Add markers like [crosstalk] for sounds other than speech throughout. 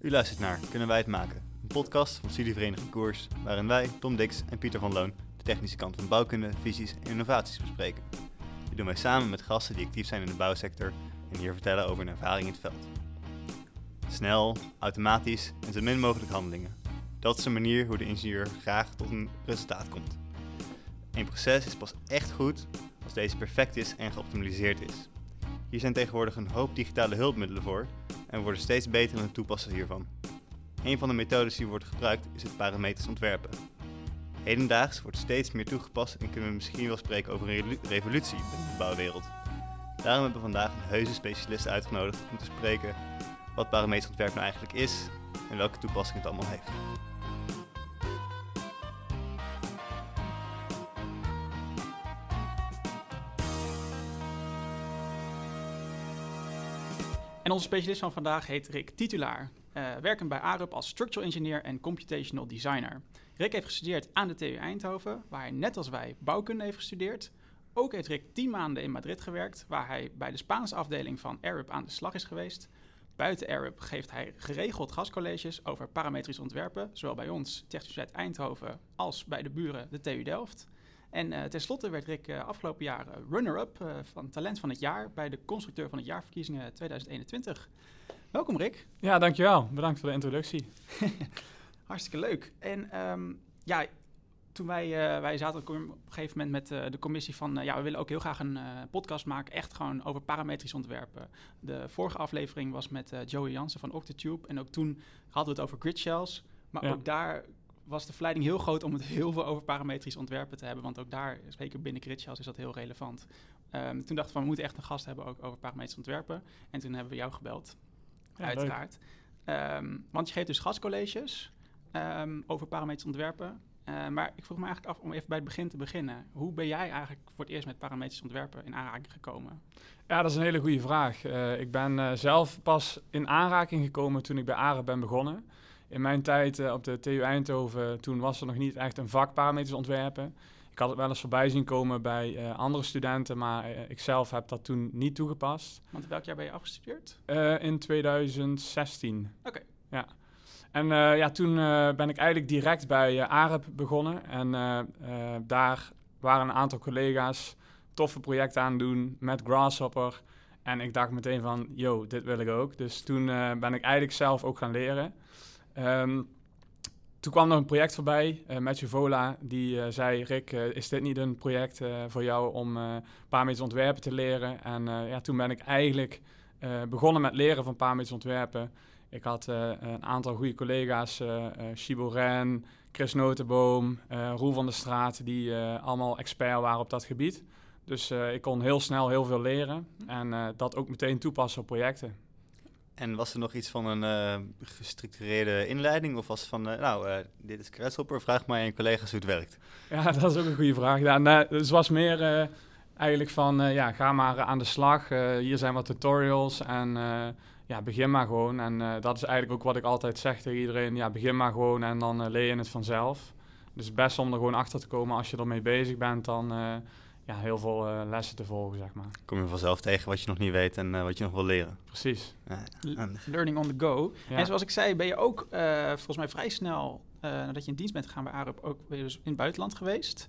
U luistert naar Kunnen wij het maken? Een podcast van Studievereniging Koers, waarin wij, Tom Dix en Pieter van Loon, de technische kant van bouwkunde, visies en innovaties bespreken. Dit doen wij samen met gasten die actief zijn in de bouwsector en hier vertellen over hun ervaring in het veld. Snel, automatisch en zo min mogelijk handelingen. Dat is de manier hoe de ingenieur graag tot een resultaat komt. Een proces is pas echt goed als deze perfect is en geoptimaliseerd is. Hier zijn tegenwoordig een hoop digitale hulpmiddelen voor en worden steeds beter in het toepassen hiervan. Een van de methodes die wordt gebruikt is het parametrisch ontwerpen. Hedendaags wordt steeds meer toegepast en kunnen we misschien wel spreken over een revolutie binnen de bouwwereld. Daarom hebben we vandaag een heuse specialist uitgenodigd om te spreken wat parametrisch ontwerp nou eigenlijk is en welke toepassing het allemaal heeft. En onze specialist van vandaag heet Rick Titulaar, uh, werkend bij ARUP als Structural Engineer en Computational Designer. Rick heeft gestudeerd aan de TU Eindhoven, waar hij net als wij bouwkunde heeft gestudeerd. Ook heeft Rick tien maanden in Madrid gewerkt, waar hij bij de Spaanse afdeling van ARUP aan de slag is geweest. Buiten ARUP geeft hij geregeld gastcolleges over parametrisch ontwerpen, zowel bij ons, Technische Eindhoven, als bij de buren, de TU Delft. En uh, tenslotte werd Rick uh, afgelopen jaar runner-up uh, van Talent van het Jaar bij de Constructeur van het Jaarverkiezingen 2021. Welkom Rick. Ja, dankjewel. Bedankt voor de introductie. [laughs] Hartstikke leuk. En um, ja, toen wij, wij zaten op een gegeven moment met de commissie van... ja, we willen ook heel graag een podcast maken, echt gewoon over parametrisch ontwerpen. De vorige aflevering was met Joey Jansen van Octotube. En ook toen hadden we het over grid shells. Maar ja. ook daar was de verleiding heel groot om het heel veel over parametrisch ontwerpen te hebben. Want ook daar, zeker binnen Gridshell, is dat heel relevant. Um, toen dachten we van, we moeten echt een gast hebben ook over parametrisch ontwerpen. En toen hebben we jou gebeld, ja, uiteraard. Um, want je geeft dus gastcolleges um, over parametrisch ontwerpen. Uh, maar ik vroeg me eigenlijk af om even bij het begin te beginnen. Hoe ben jij eigenlijk voor het eerst met parametrisch ontwerpen in aanraking gekomen? Ja, dat is een hele goede vraag. Uh, ik ben uh, zelf pas in aanraking gekomen toen ik bij ARE ben begonnen. In mijn tijd uh, op de TU Eindhoven, toen was er nog niet echt een vak parametrisch ontwerpen. Ik had het wel eens voorbij zien komen bij uh, andere studenten, maar uh, ik zelf heb dat toen niet toegepast. Want welk jaar ben je afgestudeerd? in 2016. Oké. Okay. Ja. En ja, toen ben ik eigenlijk direct bij AREP begonnen. En daar waren een aantal collega's toffe projecten aan doen met Grasshopper. En ik dacht meteen van, yo, dit wil ik ook. Dus toen ben ik eigenlijk zelf ook gaan leren. Um, toen kwam er een project voorbij, uh, Matthew Vola, die uh, zei... Rick, uh, is dit niet een project voor jou om paar meter ontwerpen te leren? En ja, toen ben ik eigenlijk begonnen met leren van paar meter ontwerpen. Ik had een aantal goede collega's, Shibo Ren, Chris Notenboom, Roel van der Straat... die allemaal expert waren op dat gebied. Dus ik kon heel snel heel veel leren en dat ook meteen toepassen op projecten. En was er nog iets van een uh, gestructureerde inleiding? Of was het van, uh, nou, uh, dit is Grasshopper, vraag maar aan je collega's hoe het werkt? Ja, [laughs] dat is ook een goede vraag. Ja, nee, het was meer eigenlijk van, ja, ga maar aan de slag. hier zijn wat tutorials en ja, begin maar gewoon. En dat is eigenlijk ook wat ik altijd zeg tegen iedereen. Ja, begin maar gewoon en dan leer je het vanzelf. Dus best om er gewoon achter te komen als je ermee bezig bent, dan ja, heel veel uh, lessen te volgen, zeg maar. Kom je vanzelf tegen wat je nog niet weet en uh, wat je nog wil leren. Precies. Ja, Learning on the go. Ja. En zoals ik zei, ben je ook uh, volgens mij vrij snel, nadat je in dienst bent gegaan bij ARUP, ook weer dus in het buitenland geweest.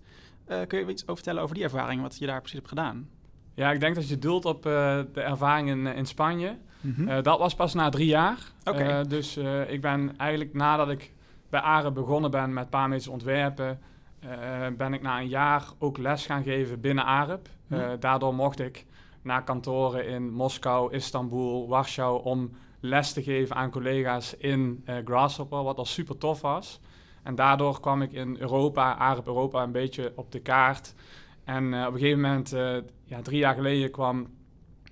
kun je iets over vertellen over die ervaring, wat je daar precies hebt gedaan? Ja, ik denk dat je doelt op de ervaring in, in Spanje. Mm -hmm. dat was pas na drie jaar. Okay. dus ik ben eigenlijk nadat ik bij ARUP begonnen ben met parameters ontwerpen uh, ben ik na een jaar ook les gaan geven binnen AREP. Uh, hm. Daardoor mocht ik naar kantoren in Moskou, Istanbul, Warschau om les te geven aan collega's in uh, Grasshopper, wat al super tof was. En daardoor kwam ik in Europa, AREP Europa, een beetje op de kaart. En op een gegeven moment, ja, drie jaar geleden, kwam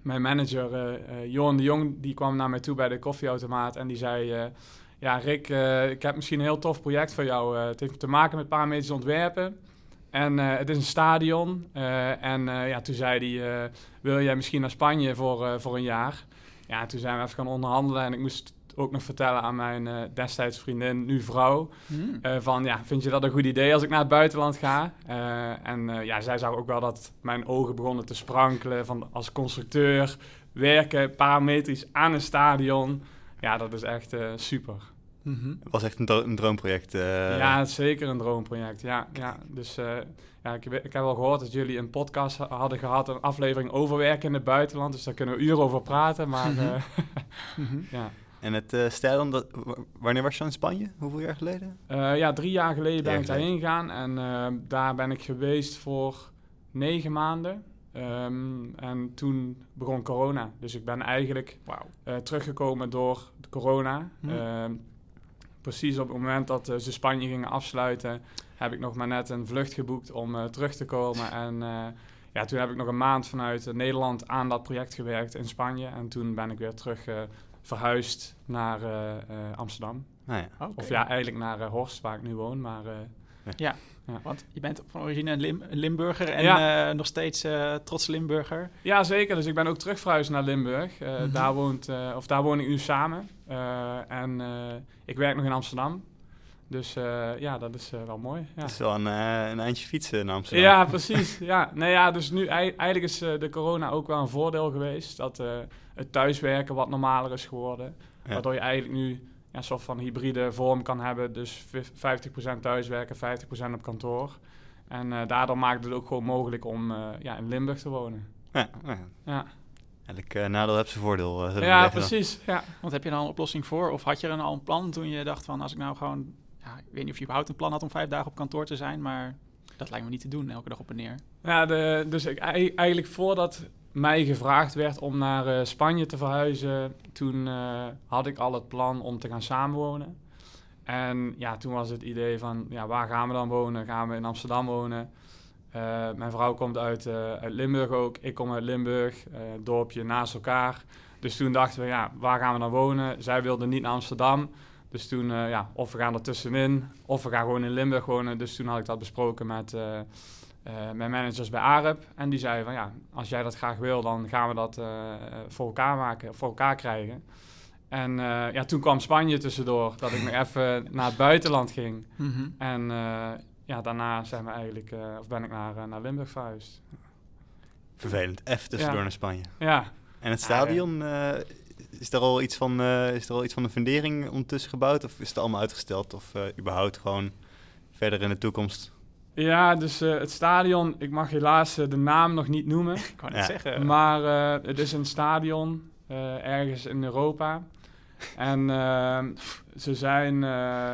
mijn manager Johan de Jong, die kwam naar mij toe bij de koffieautomaat en die zei ja, Rick, uh, ik heb misschien een heel tof project voor jou. Uh, het heeft te maken met parametrische ontwerpen. En uh, het is een stadion. en ja, toen zei hij, wil jij misschien naar Spanje voor, voor een jaar? Ja, toen zijn we even gaan onderhandelen en ik moest ook nog vertellen aan mijn destijds vriendin, nu vrouw, hmm. van ja, vind je dat een goed idee als ik naar het buitenland ga? en ja, zij zag ook wel dat mijn ogen begonnen te sprankelen van als constructeur, werken parametrisch aan een stadion ja, dat is echt eh, super. Mhm. Het was echt een, dro- een droomproject. eh. ja, zeker een droomproject. Ja, ja. dus eh, ja, ik, heb- ik heb al gehoord dat jullie een podcast ha- hadden gehad, een aflevering over werken in het buitenland. Dus daar kunnen we uren over praten. Maar Mhm. [laughs] Mhm. ja. En het uh, stijl, dat, w- wanneer was je dan in Spanje? Hoeveel jaar geleden? Eh, ja, drie jaar geleden ben jaar ik daarheen gegaan. En eh, daar ben ik geweest voor negen maanden. Ehm, en toen begon corona. Dus ik ben eigenlijk Wauw. eh, teruggekomen door de corona. Hm. Ehm, precies op het moment dat eh, ze Spanje gingen afsluiten, heb ik nog maar net een vlucht geboekt om eh, terug te komen. En eh, ja, toen heb ik nog een maand vanuit Nederland aan dat project gewerkt in Spanje. En toen ben ik weer terug eh, verhuisd naar eh, eh, Amsterdam. Nou ja. Of ja, eigenlijk naar Horst, waar ik nu woon. Maar eh, Want je bent van origine een Lim- een Limburger en Ja. eh, nog steeds eh trots Limburger. ja, zeker. Dus ik ben ook terug verhuisd naar Limburg. Eh, Mhm. daar, woont, eh, of daar woon ik nu samen. Eh, en eh, ik werk nog in Amsterdam. Dus eh, ja, dat is wel mooi. Ja. Het is wel een, een eindje fietsen naar Amsterdam. Ja, precies. Ja. Nee, ja, dus nu ei- eigenlijk is de corona ook wel een voordeel geweest. Dat eh, het thuiswerken wat normaler is geworden. Ja. Waardoor je eigenlijk nu ja, een soort van hybride vorm kan hebben. Dus vif- 50% thuiswerken, 50% op kantoor. En eh, daardoor maakt het ook gewoon mogelijk om eh, ja, in Limburg te wonen. Ja, nou ja. Ja, Elk eh, nadeel heeft zijn voordeel. ja dan. precies. Ja. Want heb je dan een oplossing voor? Of had je er al een plan toen je dacht van als ik nou gewoon... Ja, ik weet niet of je überhaupt een plan had om vijf dagen op kantoor te zijn, maar dat lijkt me niet te doen, elke dag op en neer. Ja, de, dus ik, ei- eigenlijk voordat mij gevraagd werd om naar eh, Spanje te verhuizen, toen eh, had ik al het plan om te gaan samenwonen. En ja, toen was het idee van, ja, waar gaan we dan wonen? Gaan we in Amsterdam wonen? Eh, mijn vrouw komt uit, uit Limburg ook, ik kom uit Limburg, dorpje naast elkaar. Dus toen dachten we, ja, waar gaan we dan wonen? Zij wilde niet naar Amsterdam. Dus toen, ja, of we gaan er tussenin, of we gaan gewoon in Limburg wonen. Dus toen had ik dat besproken met, mijn managers bij Arep. En die zeiden van, ja, als jij dat graag wil, dan gaan we dat eh, voor elkaar maken, voor elkaar krijgen. En eh, ja, toen kwam Spanje tussendoor, dat ik nog [laughs] even naar het buitenland ging. En eh, ja, daarna zijn we eigenlijk, eh, of ben ik naar, eh, naar Limburg verhuisd. Vervelend. Even tussendoor Ja. naar Spanje. Ja, En het Ja, stadion, eh, is, er al iets van, eh, is er al iets van een fundering ondertussen gebouwd? Of is het allemaal uitgesteld? Of eh, überhaupt gewoon verder in de toekomst? Ja dus eh, het stadion, ik mag helaas eh, de naam nog niet noemen. [laughs] Ik kan Ja. zeggen. Maar eh, het is een stadion eh, ergens in Europa. En eh, ze zijn eh,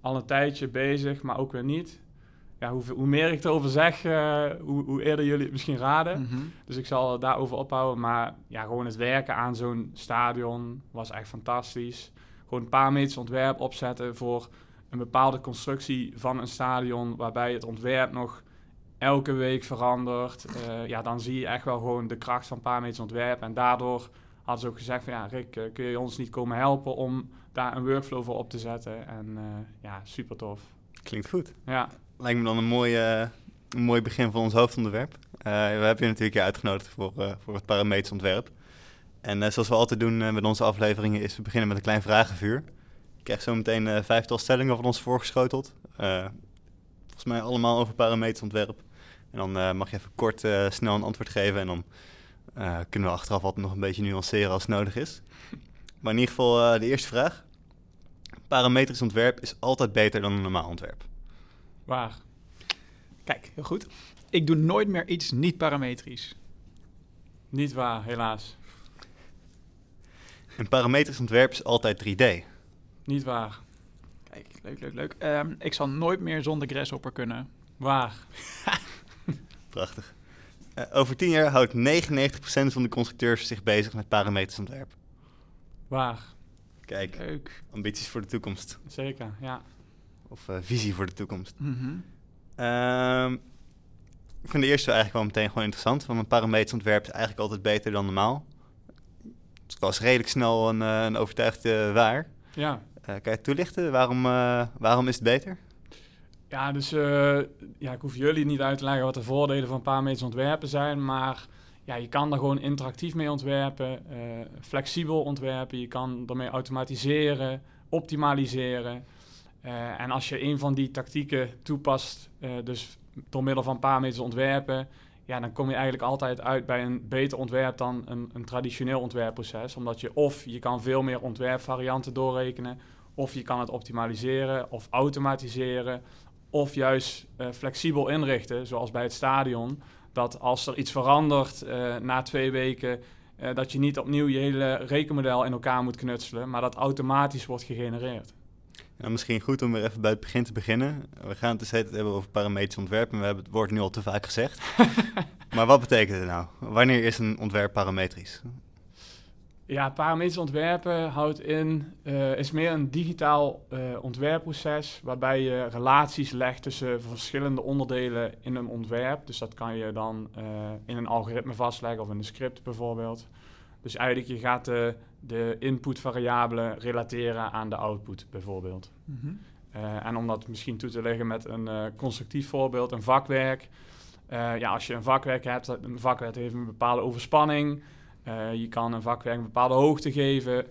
al een tijdje bezig, maar ook weer niet. Ja, hoe, hoe meer ik erover zeg, eh, hoe, hoe eerder jullie het misschien raden. Mhm. Dus ik zal het daarover ophouden. Maar ja, gewoon het werken aan zo'n stadion was echt fantastisch. Gewoon een paar meters ontwerp opzetten voor een bepaalde constructie van een stadion, waarbij het ontwerp nog elke week verandert. Eh, ja, dan zie je echt wel gewoon de kracht van meters ontwerp. En daardoor hadden ze ook gezegd van ja, Rick, eh, kun je ons niet komen helpen om daar een workflow voor op te zetten? En eh, ja, super tof. Klinkt goed. Ja, Lijkt me dan een mooi, eh, een mooi begin van ons hoofdonderwerp. We hebben je natuurlijk uitgenodigd voor, voor het parametersontwerp. En eh, zoals we altijd doen met onze afleveringen is we beginnen met een klein vragenvuur. Je krijgt zo meteen eh, vijftal stellingen van ons voorgeschoteld. Eh, volgens mij allemaal over parametersontwerp. En dan eh, mag je even kort eh, snel een antwoord geven en dan eh, kunnen we achteraf altijd nog een beetje nuanceren als het nodig is. Maar in ieder geval eh, de eerste vraag. Parametrisch ontwerp is altijd beter dan een normaal ontwerp. waar? Kijk, heel goed. Ik doe nooit meer iets niet parametrisch. Niet waar, helaas. Een parametrisch ontwerp is altijd 3D. Niet waar. Kijk, leuk, leuk, leuk. Ehm, ik zal nooit meer zonder Grasshopper kunnen. Waar? [laughs] Prachtig. Eh, over 10 jaar houdt 99% van de constructeurs zich bezig met parametrisch ontwerp. Waar? Kijk, Leuk. ambities voor de toekomst. Zeker, ja. Of eh, visie voor de toekomst. Mhm. Ehm, ik vind de eerste eigenlijk wel meteen gewoon interessant. Want een parametrisch ontwerp is eigenlijk altijd beter dan normaal. Het was redelijk snel een, eh, een overtuigde waar. Ja, kan je toelichten? Waarom, eh, waarom is het beter? ja dus eh, ja, ik hoef jullie niet uit te leggen wat de voordelen van parametrisch ontwerpen zijn, maar ja, je kan er gewoon interactief mee ontwerpen, eh, flexibel ontwerpen, je kan ermee automatiseren, optimaliseren. Eh, en als je een van die tactieken toepast, eh, dus door middel van parametrisch ontwerpen, ja, dan kom je eigenlijk altijd uit bij een beter ontwerp dan een, een traditioneel ontwerpproces. Omdat je of je kan veel meer ontwerpvarianten doorrekenen, of je kan het optimaliseren of automatiseren, of juist uh, flexibel inrichten, zoals bij het stadion. Dat als er iets verandert uh, na twee weken, uh, dat je niet opnieuw je hele rekenmodel in elkaar moet knutselen, maar dat automatisch wordt gegenereerd. Nou, misschien goed om weer even bij het begin te beginnen. We gaan het dus hebben over parametrisch ontwerpen. We hebben het woord nu al te vaak gezegd. [laughs] maar wat betekent het nou? Wanneer is een ontwerp parametrisch? Ja, parametrisch ontwerpen houdt in, uh, is meer een digitaal uh, ontwerpproces waarbij je relaties legt tussen verschillende onderdelen in een ontwerp. Dus dat kan je dan uh, in een algoritme vastleggen of in een script bijvoorbeeld. Dus eigenlijk je gaat de, de inputvariabelen relateren aan de output bijvoorbeeld. Mm -hmm. uh, en om dat misschien toe te leggen met een constructief voorbeeld, een vakwerk. Ja, als je een vakwerk hebt, een vakwerk heeft een bepaalde overspanning. Je kan een vakwerk een bepaalde hoogte geven.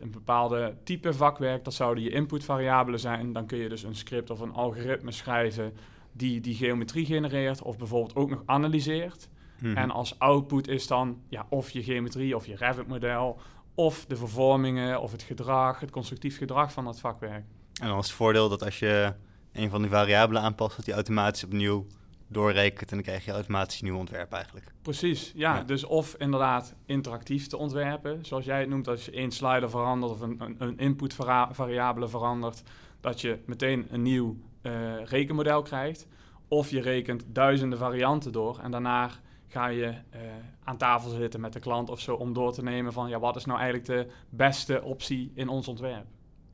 een bepaalde type vakwerk, dat zouden je inputvariabelen zijn. Dan kun je dus een script of een algoritme schrijven die die geometrie genereert of bijvoorbeeld ook nog analyseert. Mm-hmm. En als output is dan ja, of je geometrie of je Revit-model, of de vervormingen of het gedrag, het constructief gedrag van dat vakwerk. En dan is het voordeel dat als je een van die variabelen aanpast, dat die automatisch opnieuw doorrekent en dan krijg je automatisch een nieuw ontwerp eigenlijk. Precies, ja, ja. Dus of inderdaad interactief te ontwerpen, zoals jij het noemt, als je één slider verandert of een, een, een inputvariabele verandert, dat je meteen een nieuw uh, rekenmodel krijgt. Of je rekent duizenden varianten door en daarna ga je uh, aan tafel zitten met de klant of zo om door te nemen van ja, wat is nou eigenlijk de beste optie in ons ontwerp?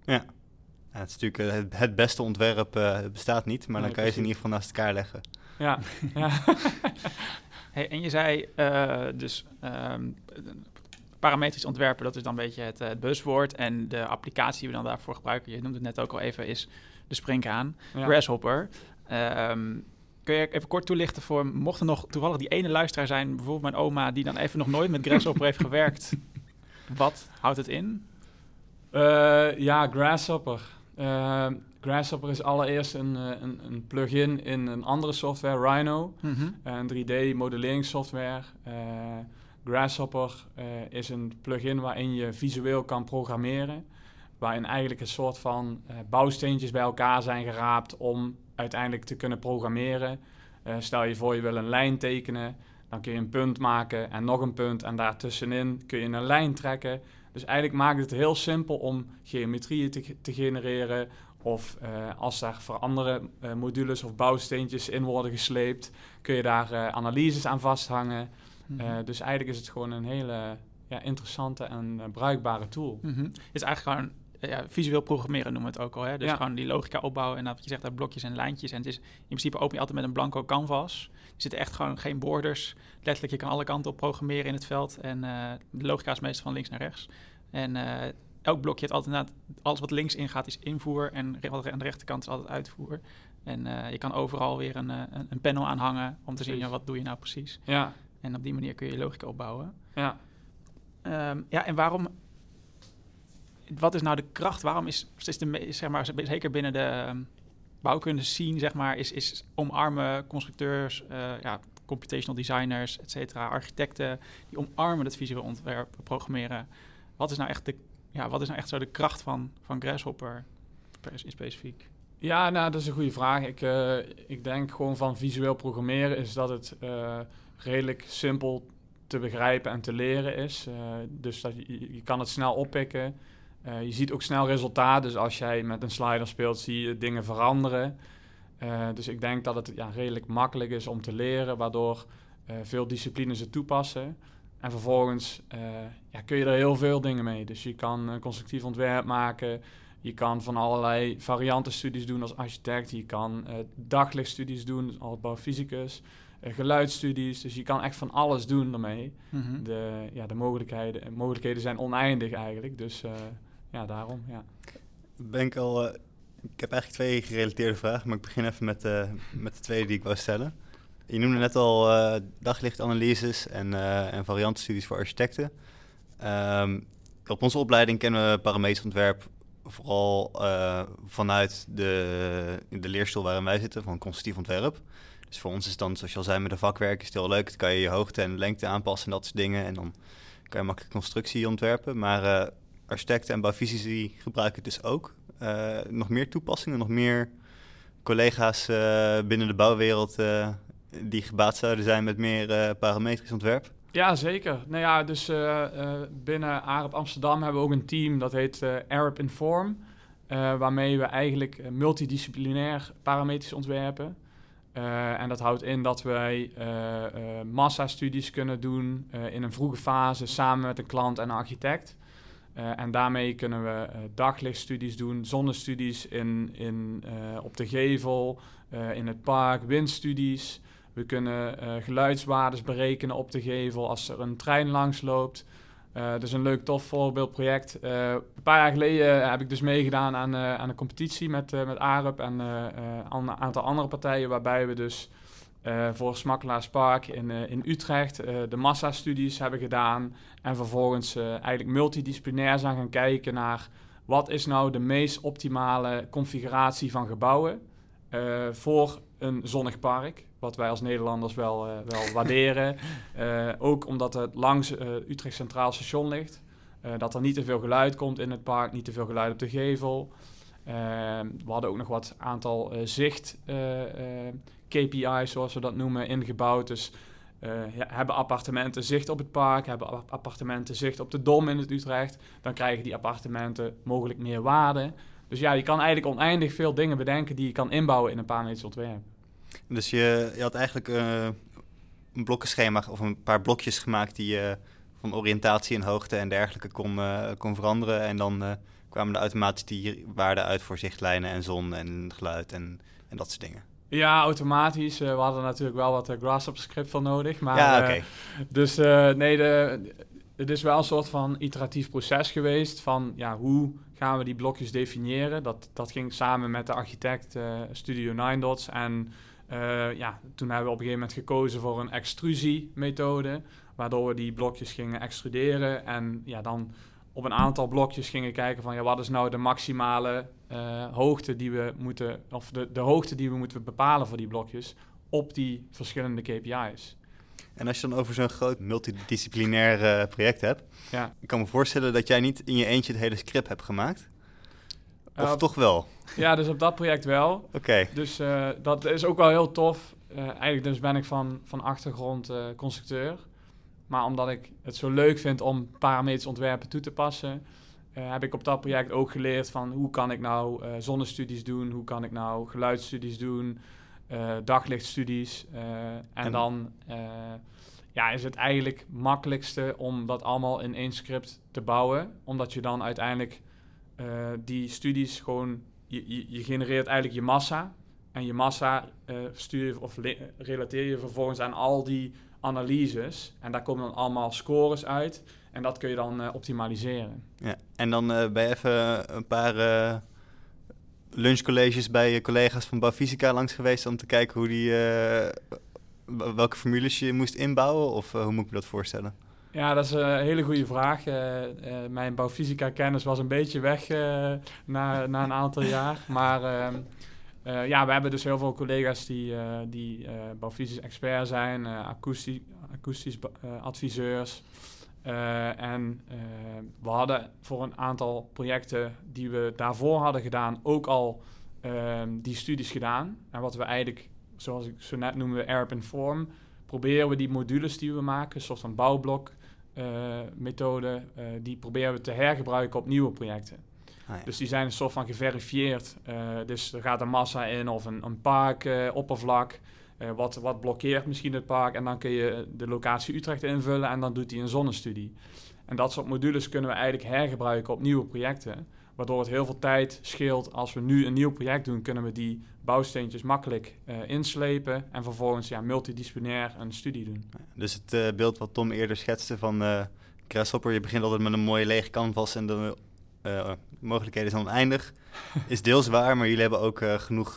Ja, ja het is natuurlijk uh, het, beste ontwerp uh, bestaat niet, maar nee, dan kan je ze in ieder geval naast elkaar leggen. Ja, [laughs] ja. [laughs] hey, en je zei dus um, parametrisch ontwerpen, dat is dan een beetje het, het buzzwoord en de applicatie die we dan daarvoor gebruiken, je noemde het net ook al even, is de springhaan, ja. Grasshopper. Um, Kun je even kort toelichten voor, mocht er nog toevallig die ene luisteraar zijn, bijvoorbeeld mijn oma, die dan even nog nooit met Grasshopper heeft gewerkt. [laughs] Wat houdt het in? Uh, ja, Grasshopper. Uh, Grasshopper is allereerst een, een, een plugin in een andere software, Rhino, mm -hmm. een 3D-modelleringssoftware. Uh, Grasshopper is een plugin waarin je visueel kan programmeren, waarin eigenlijk een soort van bouwsteentjes bij elkaar zijn geraapt om uiteindelijk te kunnen programmeren. Stel je voor je wil een lijn tekenen, dan kun je een punt maken en nog een punt en daartussenin kun je een lijn trekken. Dus eigenlijk maakt het heel simpel om geometrieën te, te genereren of uh, als daar voor andere uh, modules of bouwsteentjes in worden gesleept, kun je daar analyses aan vasthangen. Mm -hmm. dus eigenlijk is het gewoon een hele ja, interessante en bruikbare tool. Mm -hmm. Het is eigenlijk gewoon ja, visueel programmeren noemen we het ook al. Hè? Dus gewoon die logica opbouwen en dat wat je zegt, daar blokjes en lijntjes. En het is in principe open je altijd met een blanco canvas. Er zitten echt gewoon geen borders. Letterlijk, je kan alle kanten op programmeren in het veld. En uh, de logica is meestal van links naar rechts. En uh, elk blokje heeft altijd alles wat links ingaat is invoer. En wat aan de rechterkant is altijd uitvoer. En uh, je kan overal weer een, een, een, panel aanhangen om te zien, ja, wat doe je nou precies. Ja. En op die manier kun je logica opbouwen. Ja. Um, ja, en waarom wat is nou de kracht? Waarom is, is de, zeg maar, zeker binnen de um, bouwkunde scene, zeg maar, is, is omarmen constructeurs, uh, ja, computational designers, et cetera, architecten, die omarmen het visueel ontwerp, programmeren. Wat is nou echt de, ja, wat is nou echt zo de kracht van, van Grasshopper in specifiek? Ja, nou, dat is een goede vraag. Ik, uh, ik denk gewoon van visueel programmeren is dat het uh, redelijk simpel te begrijpen en te leren is. dus dat je, je kan het snel oppikken. Uh, je ziet ook snel resultaat. Dus als jij met een slider speelt, zie je dingen veranderen. Uh, dus ik denk dat het ja, redelijk makkelijk is om te leren, waardoor uh, veel disciplines het toepassen. En vervolgens ja, kun je er heel veel dingen mee. Dus je kan constructief ontwerp maken. Je kan van allerlei variantenstudies doen als architect. Je kan daglichtstudies doen als bouwfysicus. geluidsstudies. Dus je kan echt van alles doen ermee. Mm -hmm. de, ja, de mogelijkheden, mogelijkheden zijn oneindig eigenlijk. Dus ja, daarom, ja. Ben ik al... Uh, ik heb eigenlijk twee gerelateerde vragen, maar ik begin even met, uh, met de tweede die ik wou stellen. Je noemde net al uh, daglichtanalyses en, en variantenstudies voor architecten. Um, op onze opleiding kennen we parametrisch ontwerp vooral vanuit de, de leerstoel waarin wij zitten, van constructief ontwerp. Dus voor ons is dan, zoals je al zei, met de vakwerk is het heel leuk. Dan kan je je hoogte en lengte aanpassen en dat soort dingen. En dan kan je makkelijk constructie ontwerpen. Maar architecten en bouwfysici gebruiken het dus ook. Uh, nog meer toepassingen, nog meer collega's uh, binnen de bouwwereld die gebaat zouden zijn met meer parametrisch ontwerp? Ja, zeker. Nou ja, dus binnen ARP Amsterdam hebben we ook een team dat heet Arab Inform. waarmee we eigenlijk multidisciplinair parametrisch ontwerpen. En dat houdt in dat wij massastudies kunnen doen in een vroege fase samen met een klant en een architect. En daarmee kunnen we daglichtstudies doen, zonnestudies in, in, op de gevel, in het park, windstudies. We kunnen geluidswaardes berekenen op de gevel als er een trein langs loopt. Dus een leuk, tof voorbeeldproject. Een paar jaar geleden heb ik dus meegedaan aan, aan een competitie met, met ARUP en een aantal andere partijen, waarbij we dus voor Smakkelaars Park in, in Utrecht de massastudies hebben gedaan. En vervolgens eigenlijk multidisciplinair zijn gaan kijken naar wat is nou de meest optimale configuratie van gebouwen voor een zonnig park. Wat wij als Nederlanders wel, uh, wel [laughs] waarderen. Uh, ook omdat het langs uh, Utrecht Centraal Station ligt. dat er niet te veel geluid komt in het park, niet te veel geluid op de gevel. we hadden ook nog wat aantal zicht KPI's, zoals we dat noemen, ingebouwd. Dus ja, hebben appartementen zicht op het park, hebben appartementen zicht op de Dom in het Utrecht. Dan krijgen die appartementen mogelijk meer waarde. Dus ja, je kan eigenlijk oneindig veel dingen bedenken die je kan inbouwen in een parametrisch ontwerp. Dus je, je had eigenlijk uh, een blokkenschema of een paar blokjes gemaakt die je van oriëntatie en hoogte en dergelijke kon, uh, kon veranderen. En dan kwamen er automatisch die waarden uit voor zichtlijnen en zon en geluid en, en dat soort dingen. Ja, automatisch. we hadden natuurlijk wel wat Grasshopper script van nodig. Maar, ja, oké. dus nee, de, het is wel een soort van iteratief proces geweest van ja, hoe gaan we die blokjes definiëren. Dat, dat ging samen met de architect Studio Nine Dots en uh, ja, toen hebben we op een gegeven moment gekozen voor een extrusiemethode, waardoor we die blokjes gingen extruderen en ja, dan op een aantal blokjes gingen kijken van ja, wat is nou de maximale uh, hoogte die we moeten, of de, de hoogte die we moeten bepalen voor die blokjes op die verschillende KPI's. En als je dan over zo'n groot multidisciplinair uh, project hebt, ja. ik kan me voorstellen dat jij niet in je eentje het hele script hebt gemaakt. Of toch wel? [laughs] Ja, dus op dat project wel. Oké. Dus uh, dat is ook wel heel tof. Eigenlijk dus ben ik van, van achtergrond constructeur. Maar omdat ik het zo leuk vind om parametrisch ontwerpen toe te passen... heb ik op dat project ook geleerd van hoe kan ik nou zonnestudies doen... hoe kan ik nou geluidsstudies doen, daglichtstudies. En, en, dan ja, is het eigenlijk makkelijkste om dat allemaal in één script te bouwen. Omdat je dan uiteindelijk die studies gewoon je, je, genereert eigenlijk je massa. En je massa stuur je, of relateer je vervolgens aan al die analyses. En daar komen dan allemaal scores uit. En dat kun je dan optimaliseren. Ja, en dan uh, ben je even een paar lunchcolleges bij je collega's van Bouwfysica langs geweest om te kijken hoe die, welke formules je moest inbouwen? Of hoe moet ik me dat voorstellen? Ja, dat is een hele goede vraag. Mijn bouwfysica-kennis was een beetje weg na, na een aantal [laughs] jaar. Maar ehm, ja, we hebben dus heel veel collega's die, die bouwfysisch expert zijn, akoestisch, akoestisch adviseurs. En we hadden voor een aantal projecten die we daarvoor hadden gedaan ook al ehm, die studies gedaan. En wat we eigenlijk, zoals ik zo net noemde, Airp Inform, proberen we die modules die we maken, een soort van bouwblok, uh, methode, uh, die proberen we te hergebruiken op nieuwe projecten. Ah, ja. Dus die zijn een soort van geverifieerd. Dus er gaat een massa in of een, een parkoppervlak. Wat, wat blokkeert misschien het park. En dan kun je de locatie Utrecht invullen en dan doet hij een zonnestudie. En dat soort modules kunnen we eigenlijk hergebruiken op nieuwe projecten. Waardoor het heel veel tijd scheelt. Als we nu een nieuw project doen, kunnen we die bouwsteentjes makkelijk uh, inslepen. En vervolgens ja, multidisciplinair een studie doen. Dus het uh, beeld wat Tom eerder schetste van uh, Grasshopper, je begint altijd met een mooie lege canvas en de mogelijkheden zijn oneindig, [laughs] is deels waar. Maar jullie hebben ook genoeg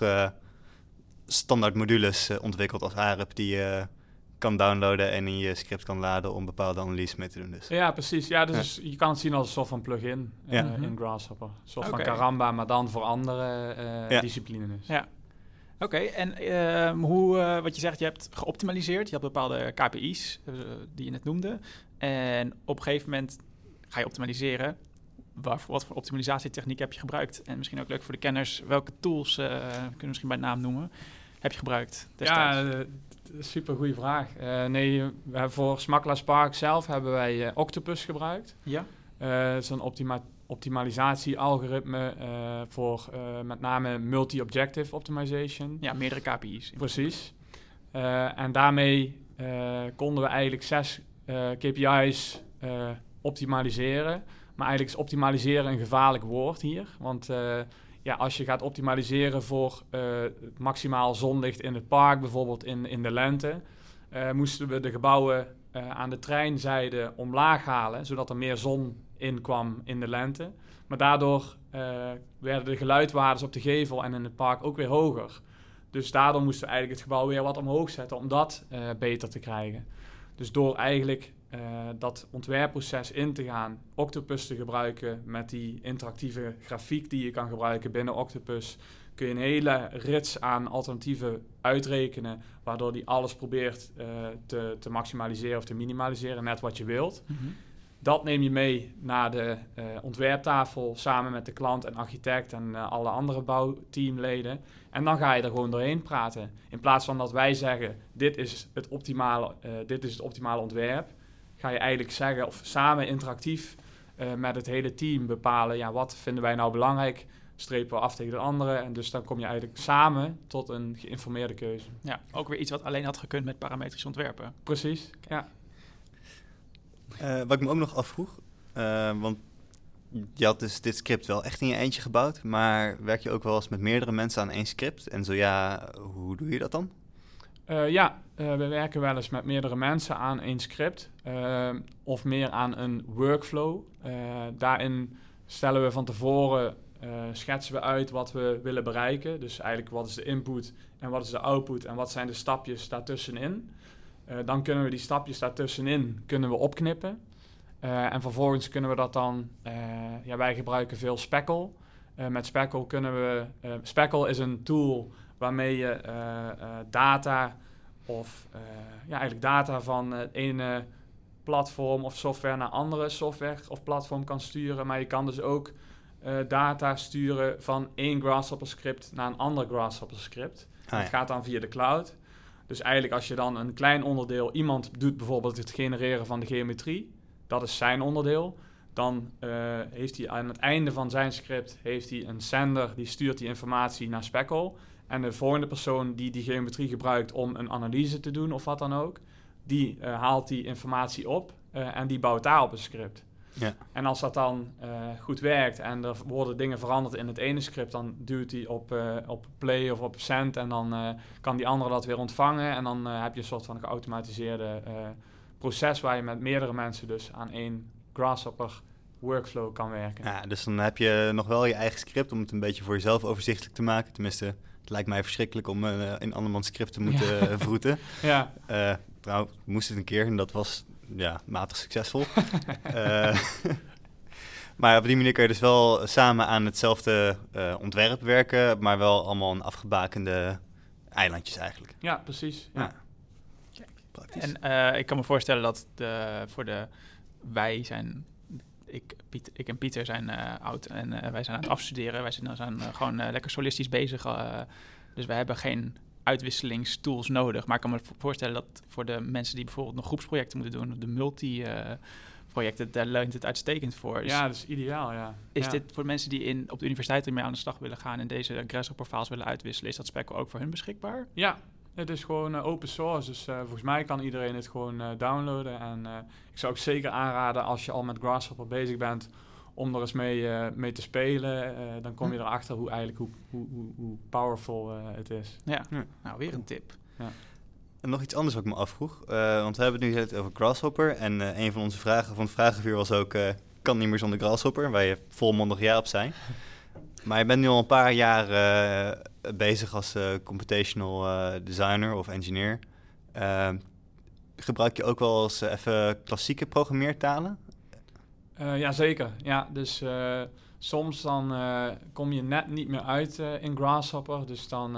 standaard modules ontwikkeld als AREP die kan downloaden en in je script kan laden om bepaalde analyses mee te doen. Dus. Ja, precies. Ja, dus je kan het zien als een soort van plugin uh, ja. in Grasshopper. Een soort van Karamba, maar dan voor andere uh, disciplines. Ja. Oké, en ehm, hoe, eh, wat je zegt, je hebt geoptimaliseerd. Je had bepaalde KPI's eh, die je net noemde. En op een gegeven moment ga je optimaliseren. Waar, wat voor optimalisatietechniek heb je gebruikt? En misschien ook leuk voor de kenners, welke tools, eh, kunnen we misschien bij naam noemen, heb je gebruikt destijds? Ja, uh, super goede vraag. Uh, nee, we hebben voor Smakla Spark zelf hebben wij Octopus gebruikt. Ja. dat is een optima optimalisatie-algoritme voor met name multi-objective optimization. Ja, meerdere KPI's. Precies. en daarmee konden we eigenlijk zes KPI's optimaliseren. Maar eigenlijk is optimaliseren een gevaarlijk woord hier. Want uh, ja, als je gaat optimaliseren voor uh, maximaal zonlicht in het park, bijvoorbeeld in, in de lente, uh, moesten we de gebouwen aan de treinzijde omlaag halen, zodat er meer zon in kwam in de lente. Maar daardoor werden de geluidwaardes op de gevel en in het park ook weer hoger. Dus daardoor moesten we eigenlijk het gebouw weer wat omhoog zetten om dat beter te krijgen. Dus door eigenlijk uh, dat ontwerpproces in te gaan, Octopus te gebruiken met die interactieve grafiek die je kan gebruiken binnen Octopus, kun je een hele rits aan alternatieven uitrekenen, waardoor die alles probeert uh, te, te, maximaliseren of te minimaliseren, net wat je wilt. Mm -hmm. Dat neem je mee naar de uh, ontwerptafel samen met de klant en architect en alle andere bouwteamleden. En dan ga je er gewoon doorheen praten. In plaats van dat wij zeggen, dit is het optimale, dit is het optimale ontwerp ga je eigenlijk zeggen, of samen interactief uh, met het hele team bepalen, ja, wat vinden wij nou belangrijk, strepen we af tegen de anderen. En dus dan kom je eigenlijk samen tot een geïnformeerde keuze. Ja, ook weer iets wat alleen had gekund met parametrisch ontwerpen. Precies, ja. Uh, wat ik me ook nog afvroeg, uh, want je had dus dit script wel echt in je eentje gebouwd, maar werk je ook wel eens met meerdere mensen aan één script? En zo ja, hoe doe je dat dan? Uh, ja, uh, we werken wel eens met meerdere mensen aan één script uh, of meer aan een workflow. daarin stellen we van tevoren, schetsen we uit wat we willen bereiken. Dus eigenlijk wat is de input en wat is de output en wat zijn de stapjes daartussenin. dan kunnen we die stapjes daartussenin kunnen we opknippen. en vervolgens kunnen we dat dan, ja, wij gebruiken veel Speckle. met Speckle kunnen we, Speckle is een tool waarmee je uh, uh, data of uh, ja, eigenlijk data van het ene platform of software naar andere software of platform kan sturen. Maar je kan dus ook data sturen van één Grasshopper script naar een ander Grasshopper script. Ah, ja. Dat gaat dan via de cloud. Dus eigenlijk als je dan een klein onderdeel, iemand doet bijvoorbeeld het genereren van de geometrie, dat is zijn onderdeel. Dan uh, heeft hij aan het einde van zijn script heeft hij een sender die stuurt die informatie naar Speckle. En de volgende persoon die die geometrie gebruikt om een analyse te doen of wat dan ook, die uh, haalt die informatie op uh, en die bouwt daarop een script. Ja. En als dat dan uh, goed werkt en er worden dingen veranderd in het ene script, dan duwt hij op, op play of op send en dan kan die andere dat weer ontvangen. En dan heb je een soort van geautomatiseerde proces waar je met meerdere mensen dus aan één Grasshopper workflow kan werken. Ja, dus dan heb je nog wel je eigen script om het een beetje voor jezelf overzichtelijk te maken. Tenminste, het lijkt mij verschrikkelijk om uh, in andermans script te moeten [laughs] ja. uh, vroeten. ja. Uh, trouw, moest het een keer en dat was ja, matig succesvol. [laughs] [laughs] maar op die manier kun je dus wel samen aan hetzelfde ontwerp werken, maar wel allemaal een afgebakende eilandjes eigenlijk. Ja, precies. Ja. ja. Praktisch. En ik kan me voorstellen dat de, voor de wij zijn ik, Piet, ik en Pieter zijn uh, oud en uh, wij zijn aan het afstuderen. Wij zijn, zijn uh, gewoon lekker solistisch bezig. dus wij hebben geen uitwisselingstools nodig. Maar ik kan me voorstellen dat voor de mensen die bijvoorbeeld nog groepsprojecten moeten doen, of de multi-projecten, daar leunt het uitstekend voor. Dus ja, dat is ideaal, ja. Is ja. dit voor mensen die in, op de universiteit ermee aan de slag willen gaan en deze Grasshopper files willen uitwisselen, is dat Speckle ook voor hun beschikbaar? Ja, het is gewoon uh, open source, dus uh, volgens mij kan iedereen het gewoon uh, downloaden. En ik zou ook zeker aanraden als je al met Grasshopper bezig bent om er eens mee, mee te spelen. dan kom je erachter hoe eigenlijk hoe, hoe, hoe, hoe powerful het is. Ja. ja. nou weer een tip. Ja. En nog iets anders wat ik me afvroeg, want we hebben het nu het over Grasshopper. En een van onze vragen van het vragenvuur was ook, kan niet meer zonder Grasshopper, waar je volmondig ja op zijn. Maar je bent nu al een paar jaar uh, bezig als uh, computational uh, designer of engineer. gebruik je ook wel eens even klassieke programmeertalen? Jazeker, ja. Dus soms dan kom je net niet meer uit in Grasshopper. Dus dan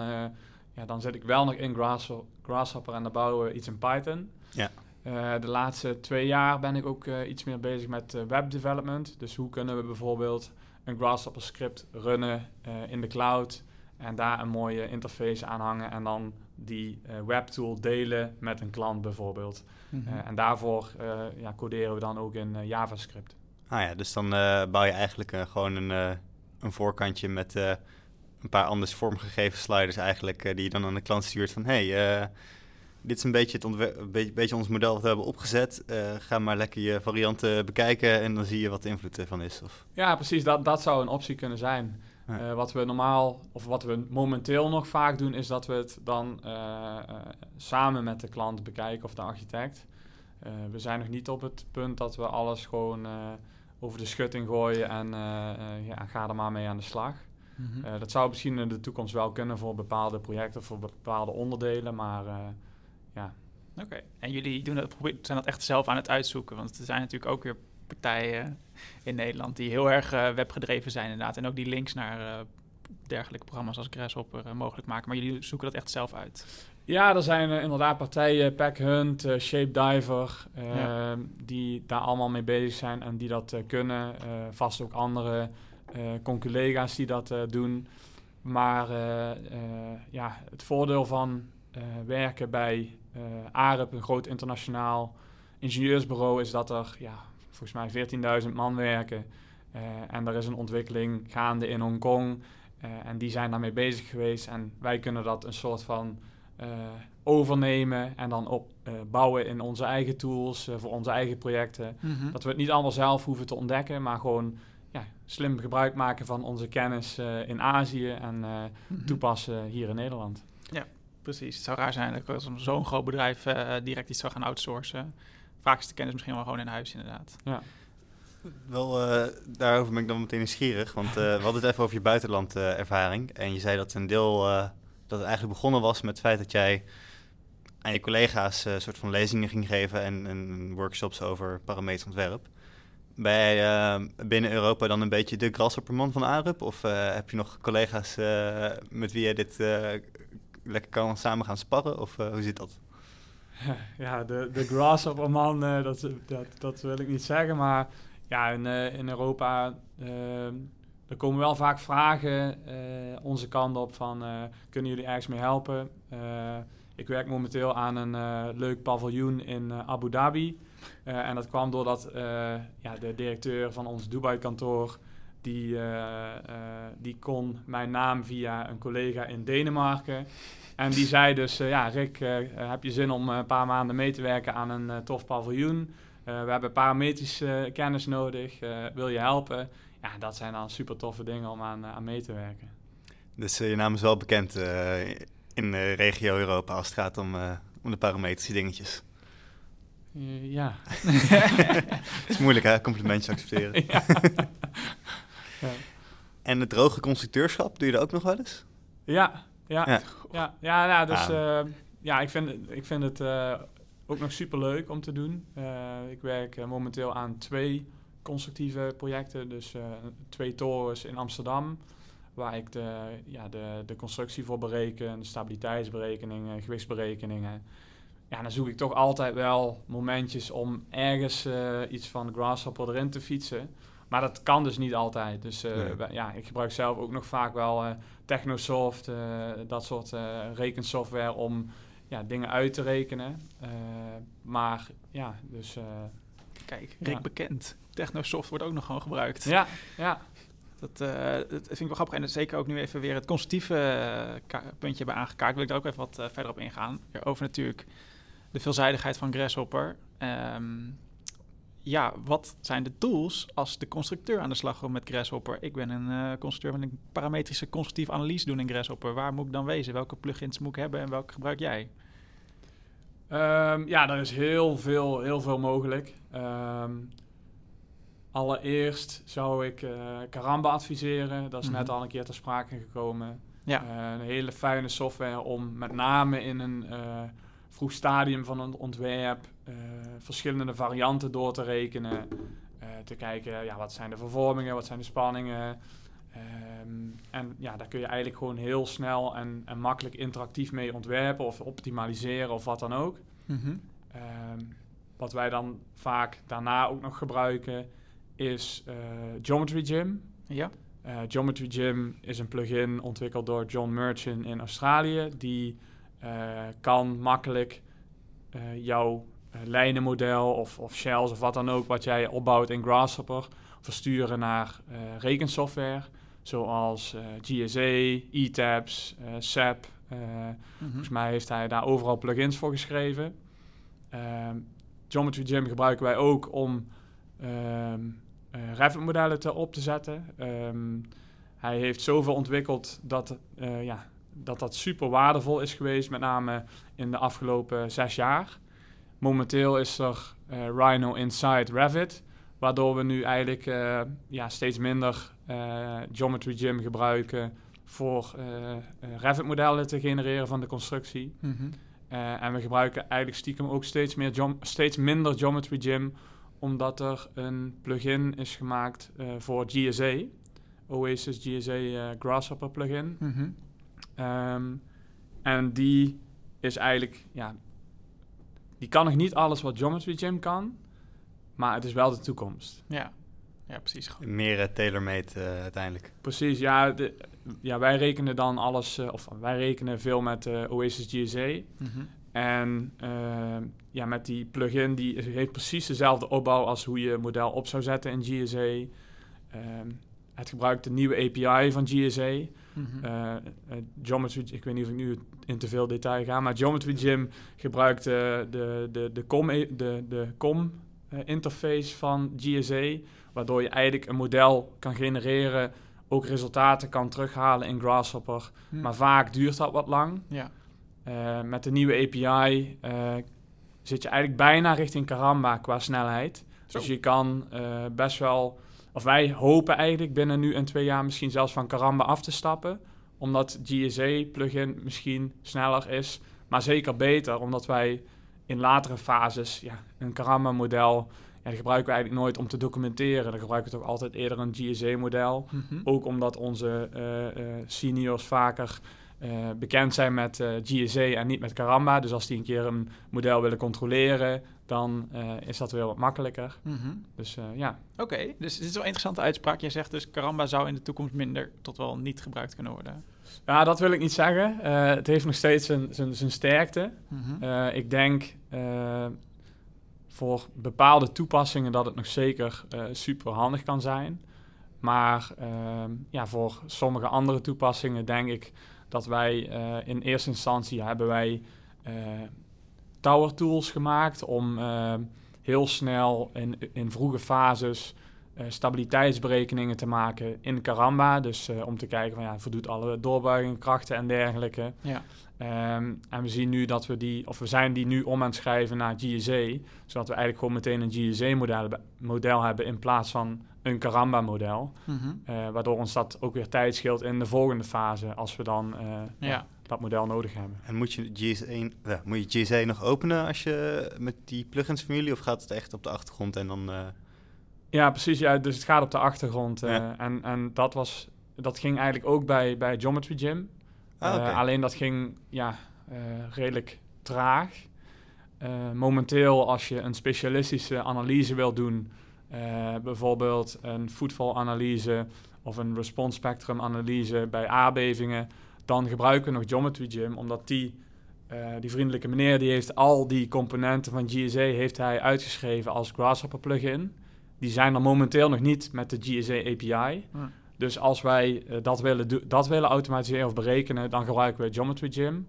ja, dan zit ik wel nog in Grasshopper, Grasshopper en dan bouwen we iets in Python. Ja. Eh, de laatste twee jaar ben ik ook iets meer bezig met web development. Dus hoe kunnen we bijvoorbeeld een Grasshopper script runnen in de cloud en daar een mooie interface aan hangen en dan die webtool delen met een klant bijvoorbeeld. Mhm. en daarvoor ja, coderen we dan ook in JavaScript. Ah ja, dus dan bouw je eigenlijk gewoon een, een voorkantje met een paar anders vormgegeven sliders eigenlijk, die je dan aan de klant stuurt van hey, dit is een beetje, het een beetje, ons model wat we hebben opgezet. ga maar lekker je varianten bekijken en dan zie je wat de invloed ervan is. Of... Ja, precies. Dat, dat zou een optie kunnen zijn. wat we normaal, of wat we momenteel nog vaak doen, is dat we het dan samen met de klant bekijken of de architect. we zijn nog niet op het punt dat we alles gewoon over de schutting gooien en ja, ga er maar mee aan de slag. Mhm. Eh, dat zou misschien in de toekomst wel kunnen voor bepaalde projecten, voor bepaalde onderdelen, maar uh, ja. Oké, en jullie doen dat, zijn dat echt zelf aan het uitzoeken? Want er zijn natuurlijk ook weer partijen in Nederland die heel erg uh, webgedreven zijn inderdaad. En ook die links naar dergelijke programma's als Grasshopper mogelijk maken. Maar jullie zoeken dat echt zelf uit? Ja, er zijn inderdaad partijen, Packhunt, uh, Shapediver, ja. die daar allemaal mee bezig zijn en die dat kunnen. vast ook andere conculega's die dat doen. Maar ja, het voordeel van werken bij AREP, een groot internationaal ingenieursbureau, is dat er ja, volgens mij 14.000 man werken. en er is een ontwikkeling gaande in Hongkong. en die zijn daarmee bezig geweest. En wij kunnen dat een soort van overnemen en dan opbouwen in onze eigen tools voor onze eigen projecten. Mhm. Dat we het niet allemaal zelf hoeven te ontdekken, maar gewoon ja, slim gebruik maken van onze kennis uh, in Azië en uh, mm-hmm. toepassen hier in Nederland. Precies. Het zou raar zijn dat als zo'n groot bedrijf uh, direct iets zou gaan outsourcen. Vaak is de kennis misschien wel gewoon in huis, inderdaad. Ja. Wel, daarover ben ik dan meteen nieuwsgierig, want we hadden het even over je buitenlandervaring. en je zei dat een deel, dat het eigenlijk begonnen was met het feit dat jij aan je collega's een soort van lezingen ging geven en, en workshops over parameterontwerp ben jij uh, binnen Europa dan een beetje de grasshopperman van Arup? Of uh, heb je nog collega's uh, met wie je dit lekker kan samen gaan sparren? Of hoe zit dat? [laughs] Ja, de, de grasshopperman, dat, dat, dat wil ik niet zeggen. Maar ja, in, in Europa er komen wel vaak vragen onze kant op van... kunnen jullie ergens mee helpen? ik werk momenteel aan een leuk paviljoen in Abu Dhabi... Eh, en dat kwam doordat ja, de directeur van ons Dubai-kantoor... Die, uh, die kon mijn naam via een collega in Denemarken. En die zei dus, ja Rick, heb je zin om een paar maanden mee te werken aan een tof paviljoen? we hebben parametrische kennis nodig, wil je helpen? Ja, dat zijn dan super toffe dingen om aan, aan mee te werken. Dus je naam is wel bekend in de regio Europa als het gaat om, om de parametrische dingetjes. Ja. [laughs] Het is moeilijk hè, complimentjes accepteren. [laughs] ja. Ja. En het droge constructeurschap, doe je dat ook nog wel eens? Ja, ja. Ja, ja, ja nou, dus uh, ja, ik vind, ik vind het uh, ook nog super leuk om te doen. ik werk momenteel aan twee constructieve projecten. Dus twee torens in Amsterdam, waar ik de, ja, de, de constructie voor bereken, de stabiliteitsberekeningen, gewichtsberekeningen ja, dan zoek ik toch altijd wel momentjes om ergens iets van Grasshopper erin te fietsen. Maar dat kan dus niet altijd. Dus uh, ja, ik gebruik zelf ook nog vaak wel uh, Technosoft, dat soort rekensoftware om ja, dingen uit te rekenen. maar ja, dus... Kijk, Rick bekend. Technosoft wordt ook nog gewoon gebruikt. Ja, ja. Dat, dat, vind ik wel grappig. En zeker ook nu even weer het constructieve puntje hebben aangekaart. Wil ik daar ook even wat verder op ingaan. Over natuurlijk de veelzijdigheid van Grasshopper. Um, ja, wat zijn de tools als de constructeur aan de slag gaat met Grasshopper? Ik ben een uh, constructeur met een parametrische constructieve analyse doen in Grasshopper. Waar moet ik dan wezen? Welke plugins moet ik hebben en welke gebruik jij? Um, ja, er is heel veel, heel veel mogelijk. Um, allereerst zou ik uh, Karamba adviseren. Dat is net mhm. al een keer ter sprake gekomen. Ja. Uh, een hele fijne software om met name in een vroeg stadium van een ontwerp uh, verschillende varianten door te rekenen. Uh, te kijken, ja, wat zijn de vervormingen, wat zijn de spanningen. Ehm, en ja, daar kun je eigenlijk gewoon heel snel en, en makkelijk interactief mee ontwerpen of optimaliseren of wat dan ook. Mhm. Ehm, wat wij dan vaak daarna ook nog gebruiken is eh, Geometry Gym. Ja. Eh, Geometry Gym is een plugin ontwikkeld door John Merchant in Australië. Die eh, kan makkelijk eh, jouw eh, lijnenmodel of, of shells of wat dan ook wat jij opbouwt in Grasshopper versturen naar eh, rekensoftware. Zoals eh, GSA, ETABS, eh, SAP. eh, Mhm. Volgens mij heeft hij daar overal plugins voor geschreven. Ehm, Geometry Gym gebruiken wij ook om ehm eh, Revit-modellen te op te zetten. Ehm, hij heeft zoveel ontwikkeld dat, eh, ja, dat dat super waardevol is geweest, met name in de afgelopen zes jaar. Momenteel is er eh, Rhino Inside Revit, waardoor we nu eigenlijk eh, ja, steeds minder eh, Geometry Gym gebruiken voor Revit-modellen te genereren van de constructie. Mhm. En we gebruiken eigenlijk stiekem ook steeds, meer steeds minder Geometry Gym, omdat er een plugin is gemaakt voor GSA, Oasis GSA Grasshopper plugin. Mhm. Ehm, en die is eigenlijk, ja, die kan nog niet alles wat Geometry Gym kan, maar het is wel de toekomst. Ja. ja, precies. Goed. Meer uh, tailor-made eh, uiteindelijk. Precies, ja, de, ja, wij rekenen dan alles, eh, of wij rekenen veel met eh, Oasis GSA. Mhm. En eh, ja, met die plugin, die heeft precies dezelfde opbouw als hoe je model op zou zetten in GSA. Ehm, het gebruikt de nieuwe API van GSA. Eh, Geometry, ik weet niet of ik nu in te veel detail ga, maar Geometry Gym gebruikt eh, de, de, de COM, e- de, de COM interface van GSA, waardoor je eigenlijk een model kan genereren, ook resultaten kan terughalen in Grasshopper. Hm. Maar vaak duurt dat wat lang. ja. Met de nieuwe API zit je eigenlijk bijna richting Karamba qua snelheid. Zo. Dus je kan best wel, of wij hopen eigenlijk binnen nu en twee jaar misschien zelfs van Karamba af te stappen. Omdat GSA-plugin misschien sneller is, maar zeker beter. Omdat wij in latere fases ja, een Karamba-model, ja, die gebruiken we eigenlijk nooit om te documenteren. Dan gebruiken we toch altijd eerder een GSA-model. Mhm. Ook omdat onze eh, eh, seniors vaker eh, bekend zijn met GSA en niet met Karamba. Dus als die een keer een model willen controleren, dan eh, is dat weer wat makkelijker. Mhm. Dus eh, ja, Oké, dus dit is wel een interessante uitspraak. Jij zegt dus Karamba zou in de toekomst minder tot wel niet gebruikt kunnen worden. ja, dat wil ik niet zeggen. Eh, het heeft nog steeds zijn, zijn, zijn sterkte. Eh, ik denk voor bepaalde toepassingen dat het nog zeker super handig kan zijn. Maar ehm, ja, voor sommige andere toepassingen denk ik dat wij in eerste instantie hebben wij tower tools gemaakt om ehm, heel snel in, in vroege fases eh, stabiliteitsberekeningen te maken in Karamba. Dus eh, om te kijken van ja, voldoet alle doorbuigingen, krachten en dergelijke. Ja. Ehm, en we zien nu dat we die, of we zijn die nu om aan het schrijven naar GSA, zodat we eigenlijk gewoon meteen een GSA-model model hebben in plaats van een Karamba-model. Mhm. Eh, waardoor ons dat ook weer tijd scheelt in de volgende fase, als we dan eh, Ja. Dat model nodig hebben. En moet je, GSA, ja, moet je GSA nog openen als je met die plugins familie of gaat het echt op de achtergrond en dan... eh, Ja, precies. Ja, dus het gaat op de achtergrond. eh, Ja. en, en dat, was, dat ging eigenlijk ook bij, bij Geometry Gym. ah. Eh, alleen dat ging ja, redelijk traag. Momenteel, als je een specialistische analyse wil doen, bijvoorbeeld een voetvalanalyse of een response spectrum analyse bij aardbevingen, dan gebruiken we nog Geometry Gym, omdat die, eh, die vriendelijke meneer die heeft al die componenten van GSA heeft hij uitgeschreven als Grasshopper plugin. Die zijn er momenteel nog niet met de GSA API. Hm. Dus als wij eh, dat, willen dat willen automatiseren of berekenen, dan gebruiken we Geometry Gym.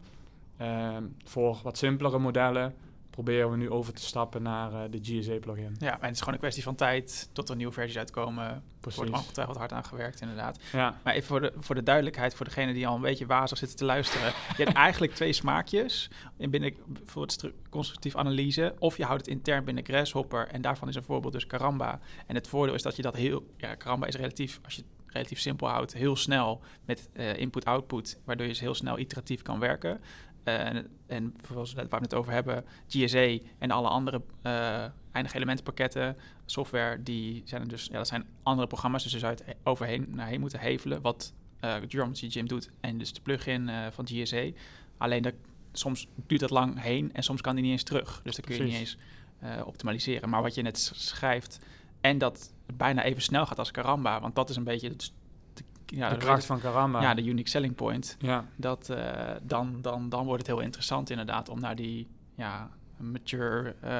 Ehm, voor wat simpelere modellen proberen we nu over te stappen naar eh, de GSA-plugin. ja, en het is gewoon een kwestie van tijd tot er nieuwe versies uitkomen. Er wordt Precies. ongetwijfeld hard aan gewerkt, inderdaad. Ja, Maar even voor de, voor de duidelijkheid, voor degene die al een beetje wazig zitten te luisteren. Je hebt [laughs] eigenlijk twee smaakjes in binnen voor het stru- constructief analyse. Of je houdt het intern binnen Grasshopper. En daarvan is een voorbeeld dus Karamba. En het voordeel is dat je dat heel... Ja, Karamba is relatief, als je het relatief simpel houdt, heel snel met eh, input-output. Waardoor je dus heel snel iteratief kan werken. En, en zoals net waar we het over hebben, GSA en alle andere uh, eindige elementenpakketten, software, die zijn er dus, ja, dat zijn andere programma's, dus je zou het overheen naar heen moeten hevelen, wat uh, Geometry Gym doet en dus de plugin uh, van GSA. Alleen dat, soms duurt dat lang heen en soms kan die niet eens terug, dus dan kun je niet eens optimaliseren. Maar wat je net schrijft en dat het bijna even snel gaat als Karamba, want dat is een beetje het ja, de kracht van Karamba. Ja, de unique selling point. Ja. Dat, uh, dan, dan, dan wordt het heel interessant inderdaad om naar die ja, mature, uh,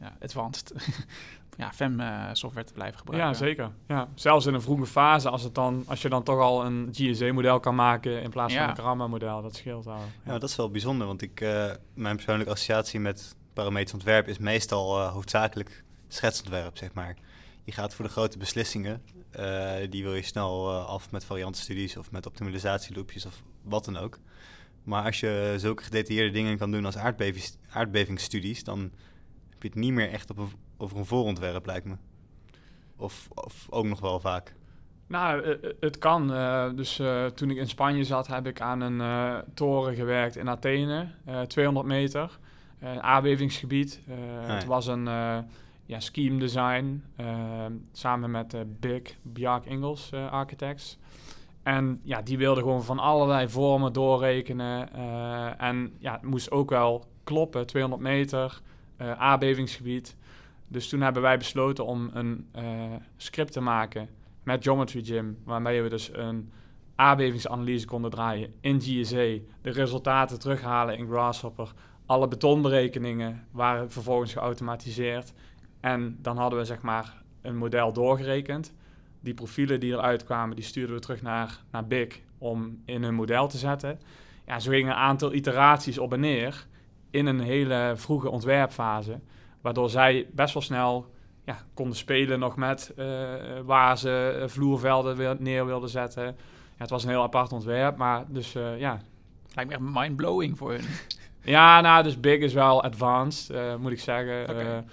ja, advanced [laughs] ja, FEM uh, software te blijven gebruiken. Ja, zeker. Ja. Zelfs in een vroege fase, als, het dan, als je dan toch al een GSA-model kan maken in plaats van een Karamba-model, dat scheelt al. Ja. ja. dat is wel bijzonder, want ik, mijn persoonlijke associatie met parametrisch ontwerp is meestal hoofdzakelijk schetsontwerp, zeg maar. Je gaat voor de grote beslissingen uh, die wil je snel uh, af met variantenstudies of met optimalisatieloopjes of wat dan ook. Maar als je zulke gedetailleerde dingen kan doen als aardbevings, aardbevingsstudies, dan heb je het niet meer echt op een, over een voorontwerp, lijkt me. Of, of ook nog wel vaak. Nou, eh, het kan. dus toen ik in Spanje zat, heb ik aan een toren gewerkt in Athene, 200 meter, een aardbevingsgebied. Ah, het was een ja, scheme design ehm, samen met uh, Big Bjark Ingels uh, Architects. En ja, die wilden gewoon van allerlei vormen doorrekenen. Uh, en ja, het moest ook wel kloppen, 200 meter, aardbevingsgebied. Dus toen hebben wij besloten om een script te maken met Geometry Gym, waarmee we dus een aardbevingsanalyse konden draaien in GSA, de resultaten terughalen in Grasshopper, alle betonberekeningen waren vervolgens geautomatiseerd en dan hadden we zeg maar een model doorgerekend. Die profielen die eruit kwamen, die stuurden we terug naar, naar BIG om in hun model te zetten. Ja, zo gingen een aantal iteraties op en neer in een hele vroege ontwerpfase. Waardoor zij best wel snel ja, konden spelen nog met uh, waar ze vloervelden neer wilden zetten. Ja, het was een heel apart ontwerp, maar dus uh, ja. Lijkt me echt mind-blowing voor hun. ja, nou, dus Big is wel advanced, uh, moet ik zeggen. Okay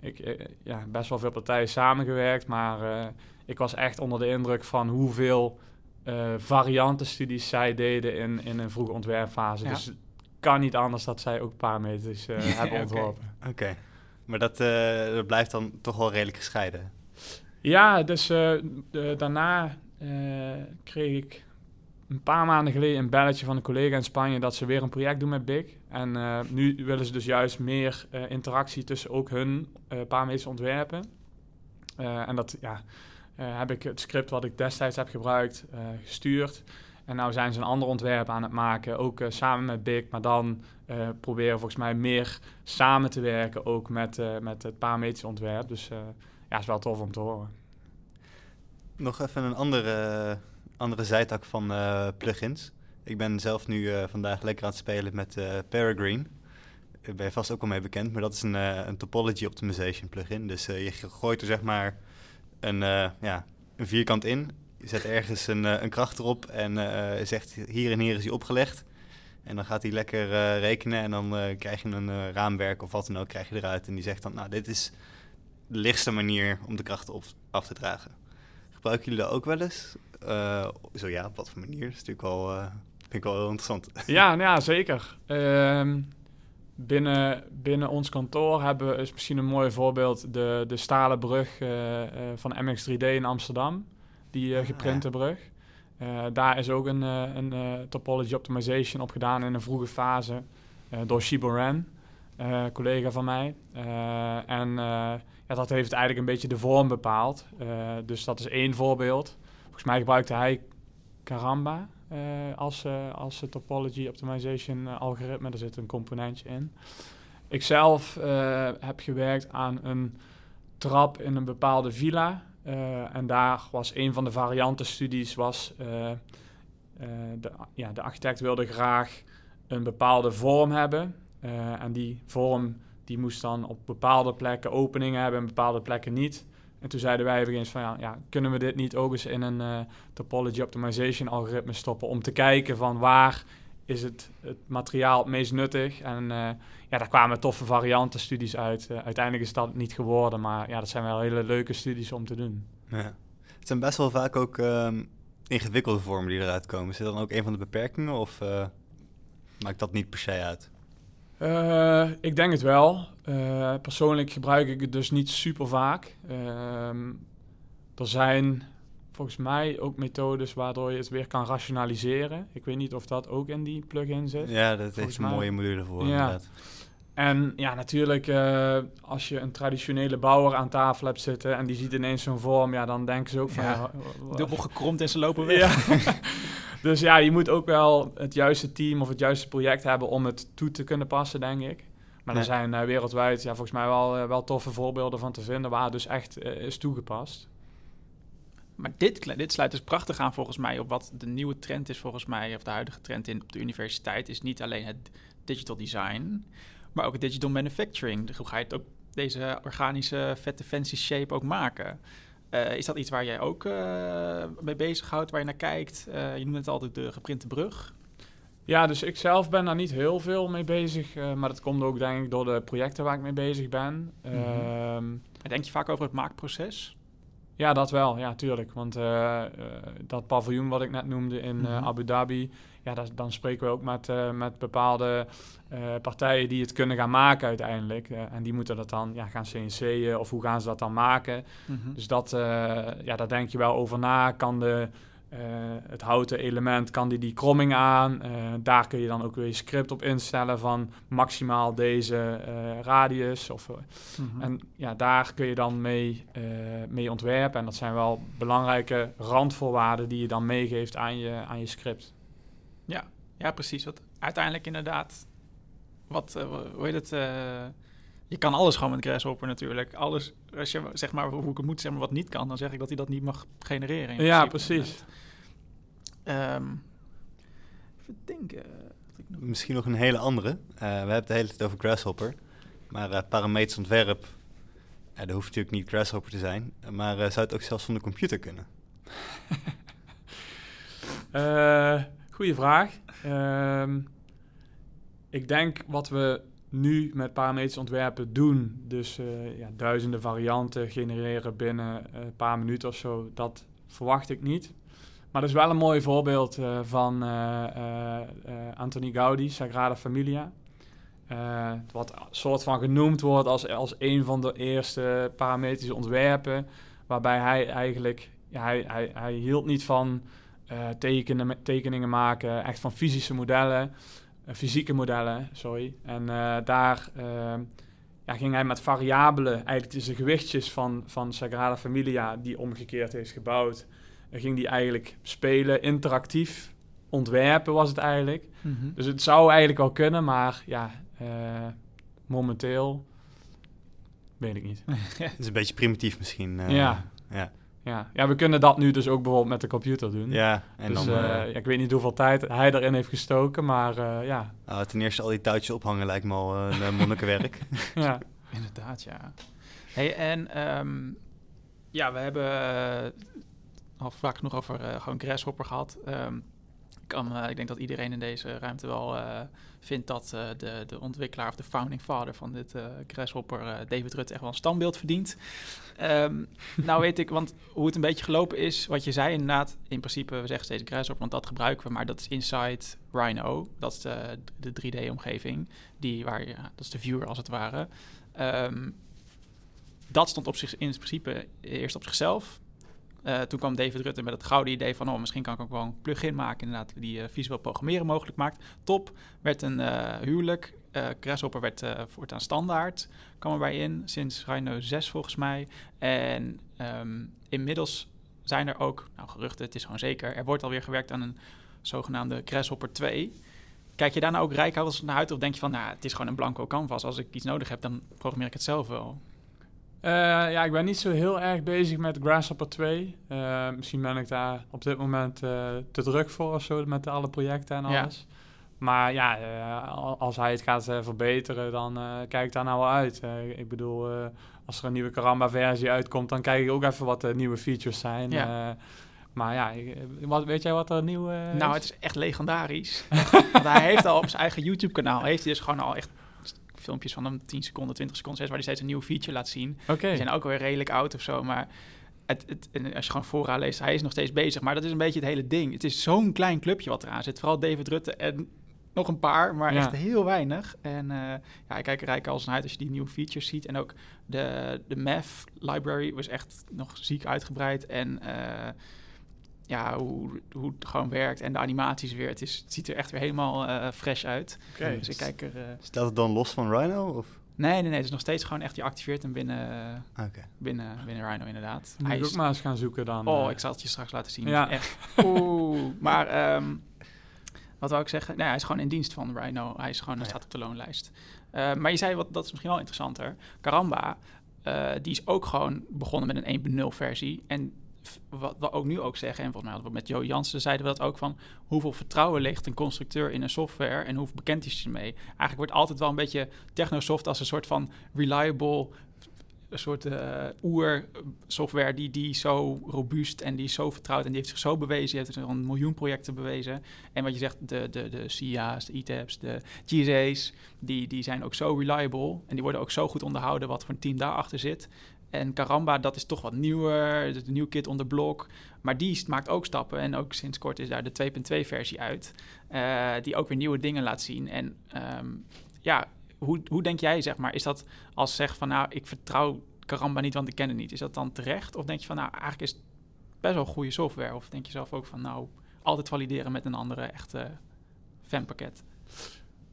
ik eh, ja, best wel veel partijen samengewerkt, maar uh, ik was echt onder de indruk van hoeveel uh, variantenstudies zij deden in, in een vroege ontwerpfase. Ja. Dus het kan niet anders dat zij ook parameters uh, [laughs] hebben ontworpen. Oké, maar dat, dat, blijft dan toch wel redelijk gescheiden? Ja, dus de, daarna kreeg ik een paar maanden geleden een belletje van een collega in Spanje dat ze weer een project doen met Big. En uh, nu willen ze dus juist meer uh, interactie tussen ook hun uh, ontwerpen. en dat ja, heb ik het script wat ik destijds heb gebruikt gestuurd. En nu zijn ze een ander ontwerp aan het maken, ook samen met Big. Maar dan proberen volgens mij meer samen te werken, ook met, met het parametrische ontwerp. Dus ja, is wel tof om te horen. Nog even een andere andere zijtak van uh, plugins. Ik ben zelf nu uh, vandaag lekker aan het spelen met uh, Peregrine. Daar ben je vast ook al mee bekend, maar dat is een, een topology optimization plugin. Dus je gooit er zeg maar een, ja, een vierkant in. Je zet ergens een, een kracht erop en zegt hier en hier is hij opgelegd. En dan gaat hij lekker rekenen en dan krijg je een raamwerk of wat dan ook krijg je eruit. En die zegt dan, nou dit is de lichtste manier om de krachten op, af te dragen. Gebruiken jullie dat ook wel eens? Uh, zo ja, op wat voor manier? Dat is natuurlijk wel, uh, vind ik wel heel interessant. [laughs] Ja, nou ja zeker. Um, binnen, binnen ons kantoor hebben we, is misschien een mooi voorbeeld, de, de stalen brug uh, van MX3D in Amsterdam. Die ah, geprinte brug. daar is ook een, een topology optimization op gedaan in een vroege fase door Shibo Ren, collega van mij. en ja, dat heeft eigenlijk een beetje de vorm bepaald. dus dat is één voorbeeld. Volgens mij gebruikte hij Karamba uh, als, uh, als topology optimization uh, algoritme. Er zit een componentje in. Ik zelf heb gewerkt aan een trap in een bepaalde villa. en daar was een van de variantenstudies was... de, ja, de architect wilde graag een bepaalde vorm hebben. en die vorm die moest dan op bepaalde plekken openingen hebben en bepaalde plekken niet. En toen zeiden wij eens van ja, kunnen we dit niet ook eens in een uh, topology optimization algoritme stoppen om te kijken van waar is het, het materiaal het meest nuttig. En uh, ja, daar kwamen toffe variantenstudies uit. Uh, uiteindelijk is dat niet geworden, maar ja, dat zijn wel hele leuke studies om te doen. Ja. Het zijn best wel vaak ook um, ingewikkelde vormen die eruit komen. Is dat dan ook een van de beperkingen? Of, maakt dat niet per se uit? Uh, ik denk het wel. Uh, persoonlijk gebruik ik het dus niet super vaak. Uh, er zijn volgens mij ook methodes waardoor je het weer kan rationaliseren. Ik weet niet of dat ook in die plugin zit. Ja, dat heeft een mooie module voor ja. inderdaad. En ja, natuurlijk, uh, als je een traditionele bouwer aan tafel hebt zitten en die ziet ineens zo'n vorm, ja, dan denken ze ook van... Ja, dubbel gekromd en ze lopen weg. Ja. [laughs] [laughs] dus ja, je moet ook wel het juiste team of het juiste project hebben om het toe te kunnen passen, denk ik. Maar er zijn uh, wereldwijd ja, volgens mij wel, uh, wel toffe voorbeelden van te vinden waar het dus echt is toegepast. Maar dit, dit sluit dus prachtig aan volgens mij op wat de nieuwe trend is volgens mij, of de huidige trend in, op de universiteit, is niet alleen het digital design, maar ook digital manufacturing. Hoe ga je het ook, deze organische vette fancy shape ook maken? Uh, is dat iets waar jij ook uh, mee bezighoudt, waar je naar kijkt? Uh, je noemt het altijd de geprinte brug. Ja, dus ik zelf ben daar niet heel veel mee bezig. maar dat komt ook denk ik door de projecten waar ik mee bezig ben. Mm -hmm. Denk je vaak over het maakproces? Ja, dat wel. Ja, tuurlijk. Want dat paviljoen wat ik net noemde in uh, Abu Dhabi... Ja, dat, dan spreken we ook met, met bepaalde partijen die het kunnen gaan maken uiteindelijk. en die moeten dat dan ja, gaan CNC'en of hoe gaan ze dat dan maken. Mm -hmm. Dus dat, ja, daar denk je wel over na. Kan de het houten element kan die die kromming aan. Daar kun je dan ook weer script op instellen van maximaal deze radius. Of, mm -hmm. En ja, daar kun je dan mee, mee ontwerpen. En dat zijn wel belangrijke randvoorwaarden die je dan meegeeft aan je, aan je script. Ja, ja precies. Wat uiteindelijk inderdaad, wat, hoe heet het... je kan alles gewoon met Grasshopper natuurlijk. Alles, als je zeg maar hoe ik het moet, zeg maar wat niet kan, dan zeg ik dat hij dat niet mag genereren. ja, precies. Um, even denken. Misschien nog een hele andere. Uh, we hebben het de hele tijd over Grasshopper. Maar uh, parametrisch ontwerp, uh, dat hoeft natuurlijk niet Grasshopper te zijn. Maar zou het ook zelfs van de computer kunnen? [laughs] goeie vraag. Um, ik denk wat we nu met parametrisch ontwerpen doen, dus ja, duizenden varianten genereren binnen een paar minuten of zo, dat verwacht ik niet. Maar dat is wel een mooi voorbeeld uh, van uh, Anthony Gaudi, Sagrada Familia. wat soort van genoemd wordt als, als een van de eerste parametrische ontwerpen. Waarbij hij eigenlijk, ja, hij, hij, hij hield niet van tekenen, tekeningen maken, echt van fysische modellen, fysieke modellen, sorry. En daar ja, ging hij met variabelen, eigenlijk de gewichtjes van, van Sagrada Familia, die omgekeerd heeft gebouwd ging die eigenlijk spelen, interactief ontwerpen was het eigenlijk. Mm -hmm. Dus het zou eigenlijk wel kunnen, maar ja, uh, momenteel weet ik niet. [laughs] Het is een beetje primitief misschien. Uh, ja. ja. Ja. ja, we kunnen dat nu dus ook bijvoorbeeld met de computer doen. Ja, en dus, dan, uh, ja, ik weet niet hoeveel tijd hij erin heeft gestoken, maar ja. Oh, ten eerste al die touwtjes ophangen lijkt me al een monnikenwerk. [laughs] [laughs] ja. Inderdaad, ja. Hey, en um, ja, we hebben al vaak genoeg over uh, gewoon Grasshopper gehad. Um, kan, uh, ik denk dat iedereen in deze ruimte wel uh, vindt dat de, de ontwikkelaar of de founding father van dit Grasshopper, David Rutte, echt wel een standbeeld verdient. Um, [laughs] nou weet ik, want hoe het een beetje gelopen is, wat je zei inderdaad, in principe, we zeggen steeds Grasshopper, want dat gebruiken we, maar dat is Inside Rhino. Dat is de, de 3D-omgeving, die waar, ja, dat is de viewer als het ware. Um, dat stond op zich in principe eerst op zichzelf. Uh, toen kwam David Rutte met het gouden idee van... oh, misschien kan ik ook wel een plugin maken... inderdaad, die uh, visueel programmeren mogelijk maakt. Top, werd een uh, huwelijk. Grasshopper werd voortaan standaard. kwam erbij in, sinds Rhino 6 volgens mij. En um, inmiddels zijn er ook... nou, geruchten, het is gewoon zeker... er wordt alweer gewerkt aan een zogenaamde Grasshopper 2... Kijk je daar nou ook rijkhouders naar uit? Of denk je van, nou, het is gewoon een blanco canvas. Als ik iets nodig heb, dan programmeer ik het zelf wel. Uh, ja, ik ben niet zo heel erg bezig met Grasshopper 2. Uh, misschien ben ik daar op dit moment uh, te druk voor of zo, met alle projecten en alles. Ja. Maar ja, als hij het gaat verbeteren, dan kijk ik daar nou wel uit. ik bedoel, als er een nieuwe Karamba-versie uitkomt, dan kijk ik ook even wat de nieuwe features zijn. Ja. maar ja, wat, weet jij wat er nieuw Nou, het is echt legendarisch. [laughs] Want hij heeft al op zijn eigen YouTube-kanaal, heeft hij dus gewoon al echt filmpjes van een 10 seconden, 20 seconden, waar hij steeds een nieuwe feature laat zien. Okay. Die zijn ook weer redelijk oud of zo, maar het, het, als je gewoon vooraan leest, hij is nog steeds bezig. Maar dat is een beetje het hele ding. Het is zo'n klein clubje wat eraan zit. Vooral David Rutte en nog een paar, maar Ja. echt heel weinig. En eh, ja, ik kijk er eigenlijk als naar uit als je die nieuwe features ziet. En ook de, de Math library was echt nog ziek uitgebreid. En eh, ja, hoe, hoe het gewoon werkt en de animaties weer. Het, is, het ziet er echt weer helemaal eh, fresh uit. Oké. Dus ik kijk er... eh, Staat het dan los van Rhino? Of? nee, nee, nee. Het is nog steeds gewoon echt, je activeert hem binnen, Oké. binnen, binnen Rhino inderdaad. Moet Hij is- ook maar eens gaan zoeken dan. Oh, eh. ik zal het je straks laten zien. Ja. Echt. Oeh. [laughs] Maar ehm, wat wou ik zeggen? Nee, hij is gewoon in dienst van Rhino. Hij is gewoon, hij Oh staat op de loonlijst. Eh, maar je zei, wat, dat is misschien wel interessanter. Karamba, eh, die is ook gewoon begonnen met een 1.0 versie. En wat we ook nu ook zeggen, en volgens mij hadden we met Joe Jansen zeiden we dat ook van hoeveel vertrouwen ligt een constructeur in een software en hoe bekend is je ermee. Eigenlijk wordt altijd wel een beetje Technosoft als een soort van reliable een soort eh oer-software die, die zo robuust en die zo vertrouwd en die heeft zich zo bewezen. Die heeft er een miljoen projecten bewezen. En wat je zegt, de, de, de SIA's, de ETAPs, de GSA's, die, die zijn ook zo reliable en die worden ook zo goed onderhouden wat voor een team daarachter zit. En Karamba, dat is toch wat nieuwer, een nieuw kit onder blok. Maar die maakt ook stappen. En ook sinds kort is daar de 2.2 versie uit. eh, die ook weer nieuwe dingen laat zien. En ehm, ja, hoe, hoe denk jij, zeg maar, is dat als zegt van nou, ik vertrouw Karamba niet, want ik ken het niet. Is dat dan terecht? Of denk je van nou, eigenlijk is het best wel goede software? Of denk je zelf ook van nou, altijd valideren met een andere echte fanpakket?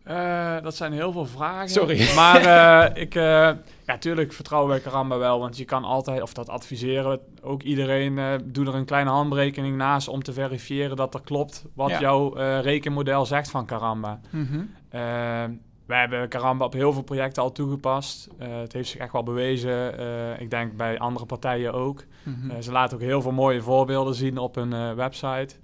Eh, dat zijn heel veel vragen. Sorry. [laughs] Maar eh, ik, eh, ja, tuurlijk vertrouwen wij Karamba wel, want je kan altijd, of dat adviseren, we ook iedereen, doe er een kleine handberekening naast om te verifiëren dat er klopt wat Ja. jouw rekenmodel zegt van Karamba. Eh, wij hebben Karamba op heel veel projecten al toegepast. Het heeft zich echt wel bewezen. Ik denk bij andere partijen ook. Mhm. Ze laten ook heel veel mooie voorbeelden zien op hun website.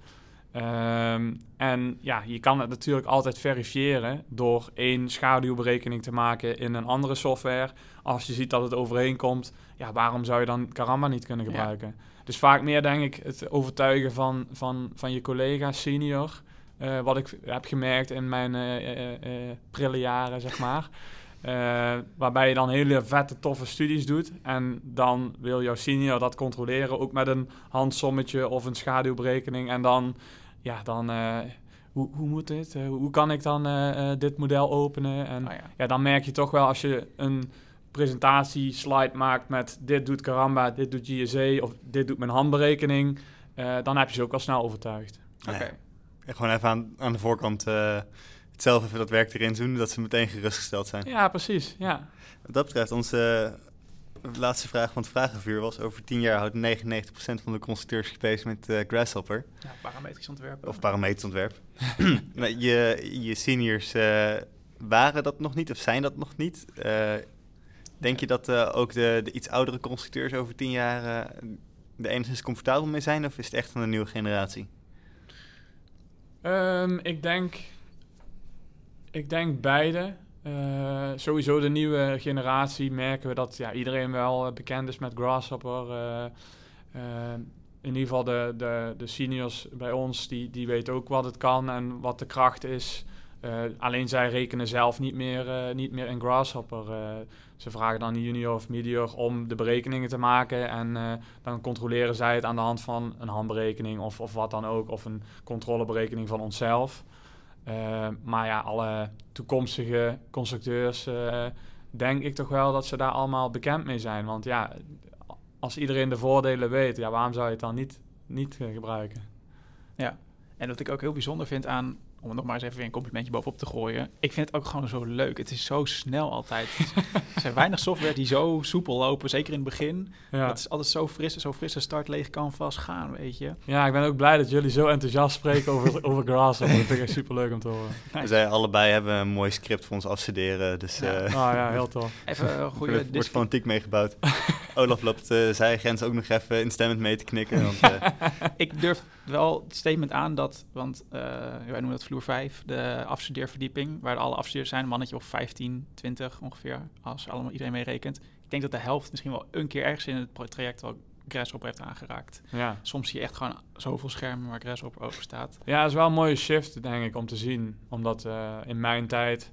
Ehm, en ja, je kan het natuurlijk altijd verifiëren door één schaduwberekening te maken in een andere software. Als je ziet dat het overeenkomt, ja, waarom zou je dan Karamba niet kunnen Ja. gebruiken? Dus vaak meer denk ik het overtuigen van, van, van je collega senior. eh, wat ik heb gemerkt in mijn eh, prille jaren, zeg maar. Waarbij je dan hele vette, toffe studies doet. En dan wil jouw senior dat controleren, ook met een handsommetje of een schaduwberekening. En dan, ja, dan, eh, hoe, hoe moet dit? Eh, hoe kan ik dan eh, eh, dit model openen? En Oh ja. ja, dan merk je toch wel als je een presentatieslide maakt met dit doet Karamba, dit doet GSA of dit doet mijn handberekening. eh, dan heb je ze ook wel snel overtuigd. Ja, Oké. En gewoon even aan, aan de voorkant eh, het zelf even dat werk erin doen, dat ze meteen gerustgesteld zijn. Ja, precies. Ja. Wat dat betreft, onze laatste vraag van het vragenvuur was... over 10 jaar houdt 99% van de constructeurs gepees met eh, Grasshopper. Ja, parametrisch ontwerpen. Of parameterontwerp. [clears throat] nou, je, je seniors eh, waren dat nog niet of zijn dat nog niet. Eh, denk je dat ook de, de iets oudere constructeurs over 10 jaar... er enigszins comfortabel mee zijn? Of is het echt van de nieuwe generatie? Ehm, ik denk, ik denk beide. Eh, sowieso de nieuwe generatie merken we dat ja, iedereen wel eh, bekend is met Grasshopper. Eh, in ieder geval de, de, de seniors bij ons, die, die weten ook wat het kan en wat de kracht is. Alleen zij rekenen zelf niet meer, niet meer in Grasshopper. Ze vragen dan junior of medior om de berekeningen te maken. En dan controleren zij het aan de hand van een handberekening of, of wat dan ook. Of een controleberekening van onszelf. Eh, maar ja, alle toekomstige constructeurs eh, denk ik toch wel dat ze daar allemaal bekend mee zijn. Want ja, als iedereen de voordelen weet, ja, waarom zou je het dan niet, niet eh, gebruiken? En wat ik ook heel bijzonder vind aan, om er nog maar eens even weer een complimentje bovenop te gooien. Ik vind het ook gewoon zo leuk. Het is zo snel altijd. [laughs] er zijn weinig software die zo soepel lopen, zeker in het begin. Ja. Het is altijd zo fris, zo frisse start, leeg canvas gaan, weet je. ja, ik ben ook blij dat jullie zo enthousiast spreken over, [laughs] over Grasshopper. Dat vind ik echt super leuk om te horen. We zijn allebei hebben een mooi script voor ons afstuderen. Dus Ja. eh Oh ja, heel tof. Even een er goede [laughs] wordt dis- fanatiek meegebouwd. Olaf loopt uh, zijn grens ook nog even instemmend mee te knikken. Want, eh, Ik durf wel het statement aan dat, want eh, wij noemen dat vloer 5, de afstudeerverdieping, waar alle afstudeerders zijn, een mannetje of 15, 20 ongeveer, als allemaal iedereen mee rekent. Ik denk dat de helft misschien wel een keer ergens in het traject wel Grasshopper heeft aangeraakt. Ja. Soms zie je echt gewoon zoveel schermen waar Grasshopper over staat. ja, het is wel een mooie shift, denk ik, om te zien. Omdat eh, in mijn tijd...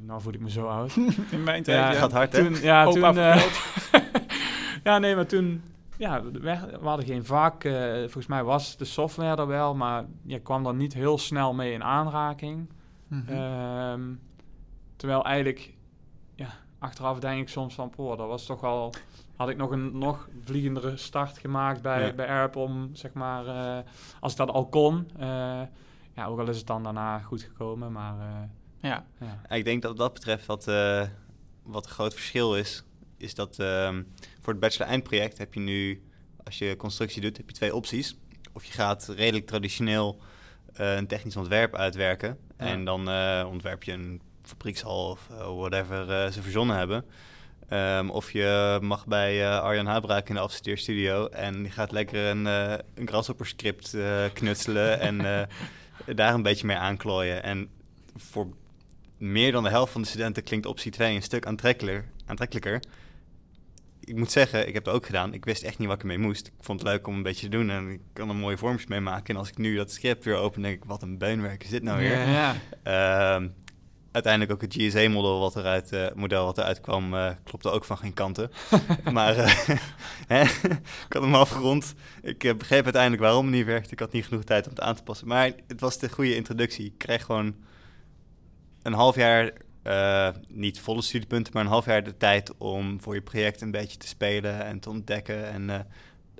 Nou voel ik me zo oud. [laughs] In mijn Ja, het gaat hard, hè? Toen, ja, Opa toen, eh, [laughs] ja, nee, maar toen... Ja, we, hadden geen vak. eh, volgens mij was de software er wel, maar je kwam er niet heel snel mee in aanraking. Mhm. Ehm, terwijl eigenlijk, ja, achteraf denk ik soms van, poh, dat was toch wel... Had ik nog een nog vliegendere start gemaakt bij, Ja. bij Erp om, zeg maar, eh, als ik dat al kon. eh, ja, ook al is het dan daarna goed gekomen, maar eh, ja. ja. Ik denk dat wat dat betreft wat, eh, wat een groot verschil is, is dat ehm, voor het bachelor-eindproject heb je nu, als je constructie doet, heb je twee opties. Of je gaat redelijk traditioneel eh, een technisch ontwerp uitwerken Ja. en dan eh, ontwerp je een fabriekshal of eh, whatever ze verzonnen hebben. Ehm, of je mag bij Arjan Habraak in de afstudeerstudio en die gaat lekker een, een grasshopper script eh, knutselen en [laughs] daar een beetje mee aanklooien. En voor meer dan de helft van de studenten klinkt optie 2 een stuk aantrekkelijker. aantrekkelijker. Ik moet zeggen, ik heb het ook gedaan. Ik wist echt niet wat ik ermee moest. Ik vond het leuk om een beetje te doen en ik kan er mooie vormpjes mee maken. En als ik nu dat script weer open, denk ik, wat een beunwerk is dit nou weer? Ja. ja. Ehm, uiteindelijk ook het GSA-model wat eruit, eh, model wat eruit kwam, eh, klopte ook van geen kanten. [laughs] maar eh, [laughs] ik had hem afgerond. Ik begreep uiteindelijk waarom het niet werkte. Ik had niet genoeg tijd om het aan te passen. Maar het was de goede introductie. Ik kreeg gewoon een half jaar, eh, niet volle studiepunten, maar een half jaar de tijd om voor je project een beetje te spelen en te ontdekken. En eh,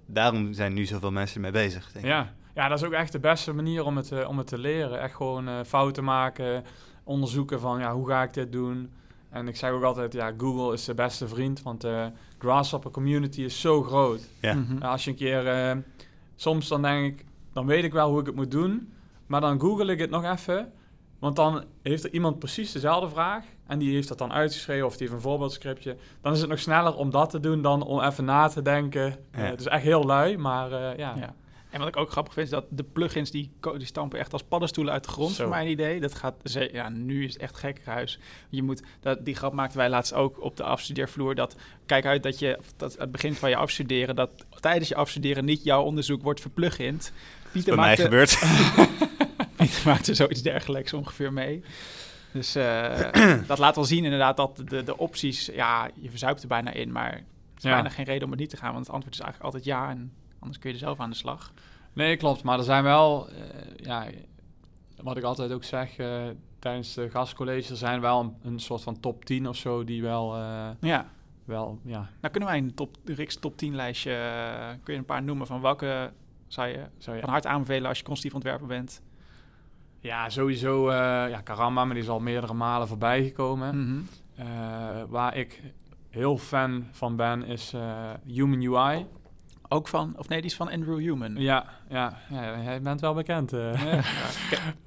daarom zijn nu zoveel mensen mee bezig. Denk ik. Ja. ja, dat is ook echt de beste manier om het, eh, om het te leren. Echt gewoon fouten maken, onderzoeken van ja, hoe ga ik dit doen. En ik zeg ook altijd, ja, Google is de beste vriend, want de Grasshopper community is zo groot. Ja. Mhm. Ja, als je een keer, soms dan denk ik, dan weet ik wel hoe ik het moet doen, maar dan google ik het nog even, want dan heeft er iemand precies dezelfde vraag en die heeft dat dan uitgeschreven of die heeft een voorbeeldscriptje. Dan is het nog sneller om dat te doen dan om even na te denken. Eh, het is echt heel lui, maar eh, ja. Ja. En wat ik ook grappig vind, is dat de plugins die, die stampen echt als paddenstoelen uit de grond, Zo. voor mijn idee. Dat gaat, ja, nu is het echt gekkenhuis. Je moet, dat, die grap maakten wij laatst ook op de afstudeervloer, dat kijk uit dat je, of dat het begin van je afstuderen, dat tijdens je afstuderen niet jouw onderzoek wordt verpluggind. Pieter Bij mij maakte, [laughs] [laughs] gebeurt. Pieter maakte zoiets dergelijks ongeveer mee. Dus eh, [clears throat] dat laat wel zien inderdaad dat de, de opties, ja, je verzuipt er bijna in, maar er is Ja. bijna geen reden om het niet te gaan, want het antwoord is eigenlijk altijd ja en anders kun je er zelf aan de slag. Nee, klopt. Maar er zijn wel, eh, ja, wat ik altijd ook zeg eh, tijdens de gastcolleges, er zijn wel een, een soort van top 10 of zo die wel, Ja. wel ja, Nou, kunnen wij een top, de Riks top 10 lijstje, kun je een paar noemen van welke zou je zo ja. van harte aanbevelen als je constructief ontwerper bent? Ja, sowieso, eh ja, Karamba, maar die is al meerdere malen voorbij gekomen. Mhm. Eh, waar ik heel fan van ben, is eh, Human UI. Ook van, of nee, die is van Andrew Human. Ja, ja, ja, jij bent wel bekend. Ja,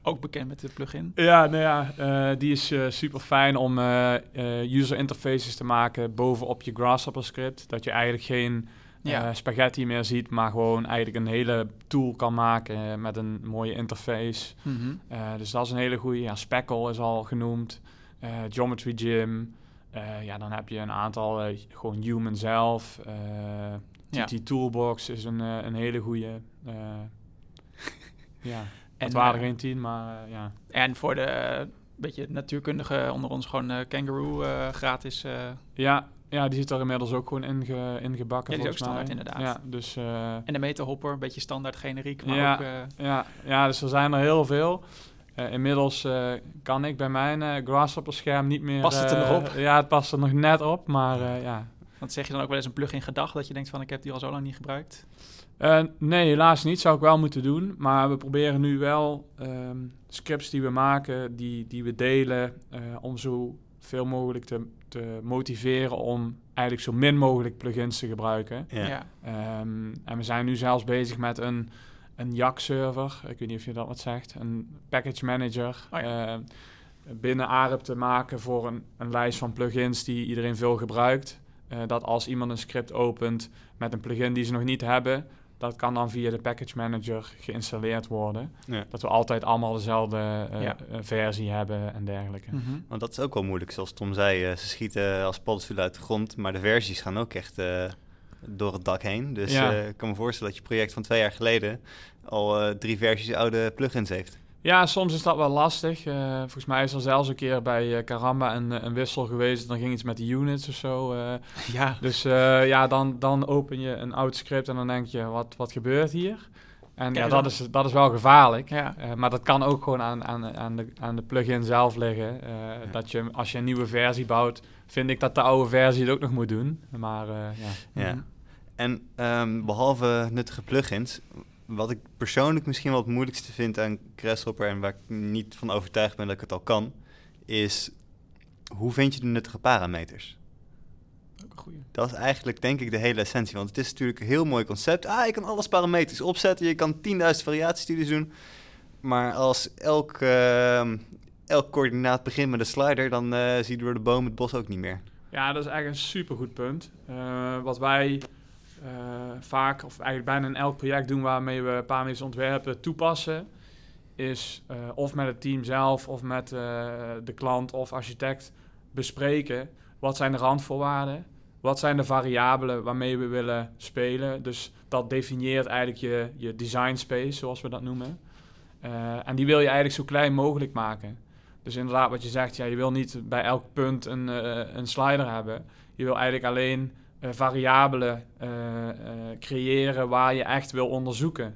ook bekend met de plugin. Ja, nou ja, die is super fijn om user interfaces te maken bovenop je Grasshopper script. Dat je eigenlijk geen Ja. eh, spaghetti meer ziet, maar gewoon eigenlijk een hele tool kan maken met een mooie interface. Mhm. Eh, dus dat is een hele goede. Ja, Speckle is al genoemd. Eh, Geometry Gym. Ja, dan heb je een aantal, gewoon Human zelf. Eh, Ja. TT Toolbox is een, een hele goede. [laughs] ja, En, het waren er geen tien, maar ja. En voor de beetje natuurkundige onder ons gewoon Kangaroo gratis. eh, Ja, ja, die zit er inmiddels ook gewoon inge, ingebakken. Ja, die is ook volgens mij. standaard, inderdaad. Ja, dus, eh, en de meterhopper, een beetje standaard generiek, maar Ja. ook... eh, ja, ja, dus er zijn er heel veel. Eh, inmiddels kan ik bij mijn Grasshopper scherm niet meer... Past het er nog op? Ja, het past er nog net op, maar ja. want zeg je dan ook wel eens een plugin gedacht dat je denkt van ik heb die al zo lang niet gebruikt? Nee, helaas niet. Zou ik wel moeten doen. Maar we proberen nu wel ehm, scripts die we maken, die, die we delen, om zo veel mogelijk te, te motiveren om eigenlijk zo min mogelijk plugins te gebruiken. Ja. Ehm, en we zijn nu zelfs bezig met een, een YAC-server. Ik weet niet of je dat wat zegt. Een package manager. Oh eh, binnen ARIP te maken voor een, een lijst van plugins die iedereen veel gebruikt. Eh, dat als iemand een script opent met een plugin die ze nog niet hebben, dat kan dan via de package manager geïnstalleerd worden. Ja. Dat we altijd allemaal dezelfde eh, Ja. eh, versie hebben en dergelijke. Mhm. Want dat is ook wel moeilijk, zoals Tom zei. eh, ze schieten als paddenstoelen uit de grond, maar de versies gaan ook echt eh, door het dak heen. Dus Ja. eh, ik kan me voorstellen dat je project van twee jaar geleden al eh, drie versies oude plugins heeft. Ja, soms is dat wel lastig. Eh, volgens mij is er zelfs een keer bij eh, Karamba een, eh, een wissel geweest. Dan ging iets met de units of zo. [laughs] Ja, dus ja, dan, dan open je een oud script en dan denk je, wat, wat gebeurt hier? En Kijk ja, dat is, dat is wel gevaarlijk. Ja. Maar dat kan ook gewoon aan, aan, aan, de, aan de plugin zelf liggen. Dat je, als je een nieuwe versie bouwt, vind ik dat de oude versie het ook nog moet doen. Maar ja. Ja. En ehm, behalve nuttige plugins, wat ik persoonlijk misschien wel het moeilijkste vind aan Grasshopper en waar ik niet van overtuigd ben dat ik het al kan, is hoe vind je de nuttige parameters? Ook een goeie. Dat is eigenlijk denk ik de hele essentie, want het is natuurlijk een heel mooi concept. Ah, je kan alles parametrisch opzetten, je kan 10.000 variatiestudies doen, maar als elk, ehm, elk coördinaat begint met een slider, dan eh, zie je door de boom het bos ook niet meer. Ja, dat is eigenlijk een supergoed punt. Eh, wat wij eh, vaak, of eigenlijk bijna in elk project doen waarmee we parametrische ontwerpen toepassen, is eh, of met het team zelf of met eh, de klant of architect bespreken wat zijn de randvoorwaarden, wat zijn de variabelen waarmee we willen spelen. Dus dat definieert eigenlijk je, je design space, zoals we dat noemen. En die wil je eigenlijk zo klein mogelijk maken. Dus inderdaad, wat je zegt, ja, je wil niet bij elk punt een, een slider hebben. Je wil eigenlijk alleen variabelen eh, eh, creëren waar je echt wil onderzoeken.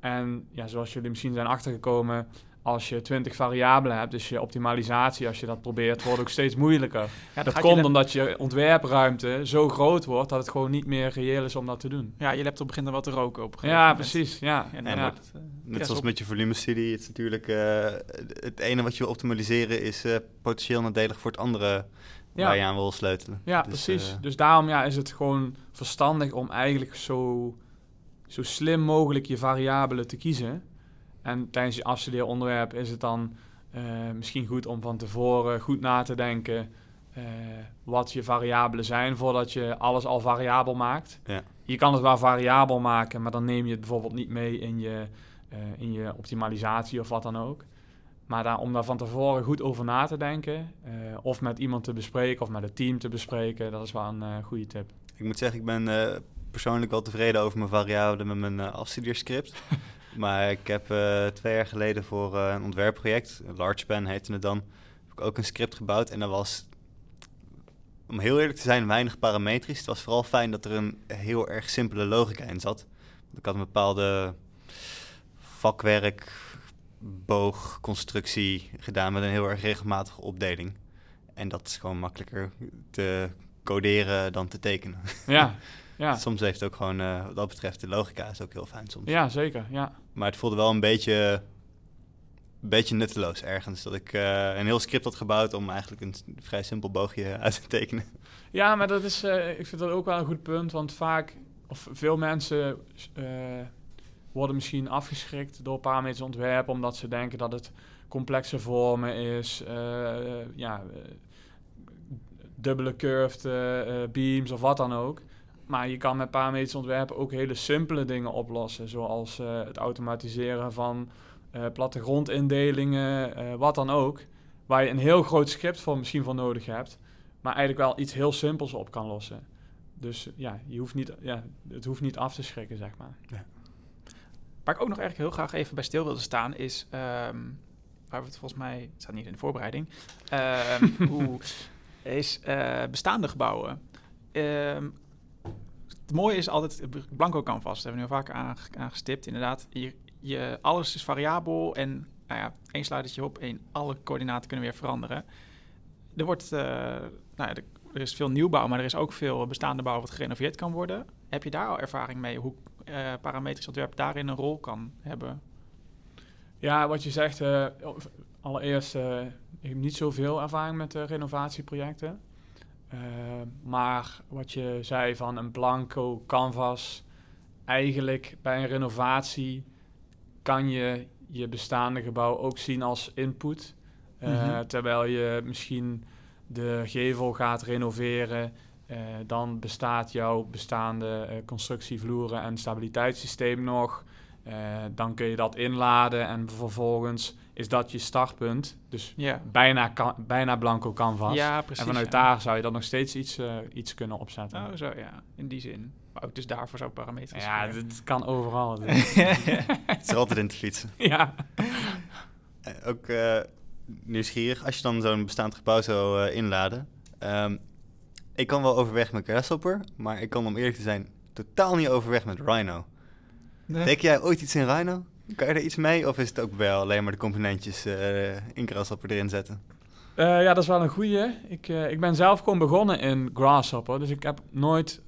En ja, zoals jullie misschien zijn achtergekomen, als je 20 variabelen hebt, dus je optimalisatie, als je dat probeert, wordt ook steeds moeilijker. [laughs] Ja, dat komt je omdat je ontwerpruimte zo groot wordt dat het gewoon niet meer reëel is om dat te doen. Ja, je laptop begint dan wel te roken op een gegeven Ja, moment. precies. Ja, En ja. wordt eh, Net zoals op. met je volumestudie, het is natuurlijk eh, het ene wat je wil optimaliseren is eh, potentieel nadelig voor het andere Ja. waar je aan wil sleutelen. Ja, Dus, precies. eh, dus daarom ja, is het gewoon verstandig om eigenlijk zo, zo slim mogelijk je variabelen te kiezen. En tijdens je afstudeeronderwerp is het dan eh, misschien goed om van tevoren goed na te denken eh, wat je variabelen zijn voordat je alles al variabel maakt. Ja. Je kan het wel variabel maken, maar dan neem je het bijvoorbeeld niet mee in je, in je optimalisatie of wat dan ook. Maar daar, om daar van tevoren goed over na te denken, eh, of met iemand te bespreken of met het team te bespreken, dat is wel een eh, goede tip. Ik moet zeggen, ik ben eh, persoonlijk wel tevreden over mijn variabelen met mijn afstudeerscript. [laughs] maar ik heb twee jaar geleden voor een ontwerpproject, LargePen heette het dan, heb ik ook een script gebouwd. En dat was, om heel eerlijk te zijn, weinig parametrisch. Het was vooral fijn dat er een heel erg simpele logica in zat. Want ik had een bepaalde vakwerk, boogconstructie gedaan met een heel erg regelmatige opdeling. En dat is gewoon makkelijker te coderen dan te tekenen. Ja, ja. [laughs] Soms heeft het ook gewoon, eh, wat dat betreft, de logica is ook heel fijn soms. ja zeker. Ja. Maar het voelde wel een beetje, een beetje nutteloos ergens. Dat ik eh, een heel script had gebouwd om eigenlijk een vrij simpel boogje uit te tekenen. ja, maar dat is, eh, ik vind dat ook wel een goed punt, want vaak, of veel mensen worden misschien afgeschrikt door parametrisch ontwerpen omdat ze denken dat het complexe vormen is, eh, ja, eh, dubbele curved eh, beams of wat dan ook. Maar je kan met parametrisch ontwerpen ook hele simpele dingen oplossen, zoals het automatiseren van eh, plattegrondindelingen, wat dan ook. Waar je een heel groot script voor misschien voor nodig hebt, maar eigenlijk wel iets heel simpels op kan lossen. Dus ja, je hoeft niet, ja, het hoeft niet af te schrikken, zeg maar. Waar ik ook nog eigenlijk heel graag even bij stil wilde staan is, ehm, waar we het volgens mij, het staat niet in de voorbereiding, ehm, [laughs] hoe is eh, bestaande gebouwen. Ehm, het mooie is altijd blanco canvas, dat hebben we nu al vaker aange- aangestipt. Inderdaad, je, je, alles is variabel en nou ja, één sluitertje op en alle coördinaten kunnen weer veranderen. Er wordt, eh, nou ja, er, er is veel nieuwbouw, maar er is ook veel bestaande bouw wat gerenoveerd kan worden. Heb je daar al ervaring mee hoe eh, parametrisch ontwerp daarin een rol kan hebben? Ja, wat je zegt, eh, allereerst, eh, ik heb niet zoveel ervaring met renovatieprojecten. Maar wat je zei van een blanco canvas, eigenlijk bij een renovatie kan je je bestaande gebouw ook zien als input. Mhm. Terwijl je misschien de gevel gaat renoveren, eh, dan bestaat jouw bestaande eh, constructievloeren en stabiliteitssysteem nog. Eh, dan kun je dat inladen en vervolgens is dat je startpunt. Dus Ja, bijna, ka- bijna blanco canvas. ja precies. en vanuit ja. daar zou je dan nog steeds iets, eh, iets kunnen opzetten. Oh, zo ja, in die zin. Maar ook dus daarvoor zou parametrisch. ja, het kan overal. [laughs] Het is er altijd in te fietsen. [laughs] ja. Ook eh, nieuwsgierig, als je dan zo'n bestaand gebouw zou inladen. Ehm, ik kan wel overweg met Grasshopper, maar ik kan om eerlijk te zijn totaal niet overweg met Rhino. Teken jij ooit iets in Rhino? Kan je er iets mee? Of is het ook wel alleen maar de componentjes eh in Grasshopper erin zetten? Eh, ja, dat is wel een goeie. Ik, eh, ik ben zelf gewoon begonnen in Grasshopper. Dus ik heb nooit...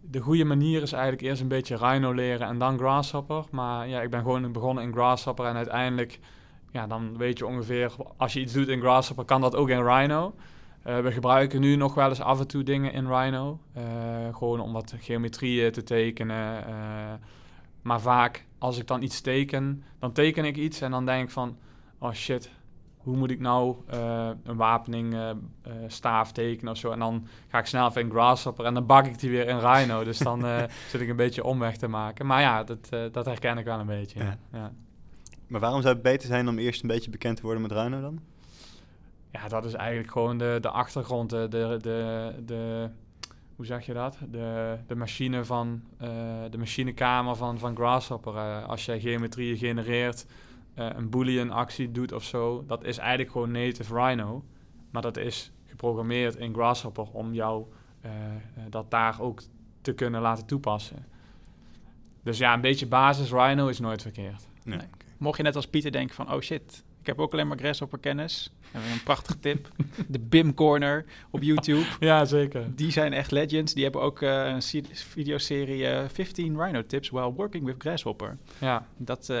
de goede manier is eigenlijk eerst een beetje Rhino leren en dan Grasshopper. Maar ja, ik ben gewoon begonnen in Grasshopper en uiteindelijk... Ja, dan weet je ongeveer... Als je iets doet in Grasshopper, kan dat ook in Rhino. Eh, we gebruiken nu nog wel eens af en toe dingen in Rhino. Eh, gewoon om wat geometrieën te tekenen. eh, maar vaak, als ik dan iets teken, dan teken ik iets en dan denk ik van... Oh shit, hoe moet ik nou een wapening staaf tekenen of zo. En dan ga ik snel even in Grasshopper en dan bak ik die weer in Rhino. dus dan [laughs] zit ik een beetje omweg te maken. Maar ja, dat, dat herken ik wel een beetje. Ja. Maar waarom zou het beter zijn om eerst een beetje bekend te worden met Rhino dan? Ja, dat is eigenlijk gewoon de, de achtergrond, de, de, de, de- hoe zeg je dat? De, de machine van, eh, de machinekamer van, van Grasshopper. Eh, als jij geometrieën genereert, eh, een boolean actie doet of zo, dat is eigenlijk gewoon native Rhino. Maar dat is geprogrammeerd in Grasshopper om jou dat daar ook te kunnen laten toepassen. Dus ja, een beetje basis Rhino is nooit verkeerd. Nee. Nee. Mocht je net als Pieter denken van, oh shit, ik heb ook alleen maar Grasshopper kennis. Dan hebben we een prachtige tip. De BIM Corner op YouTube. [laughs] Ja, zeker. Die zijn echt legends. Die hebben ook eh, een se- videoserie eh 15 Rhino tips while working with Grasshopper. Ja, Dat eh,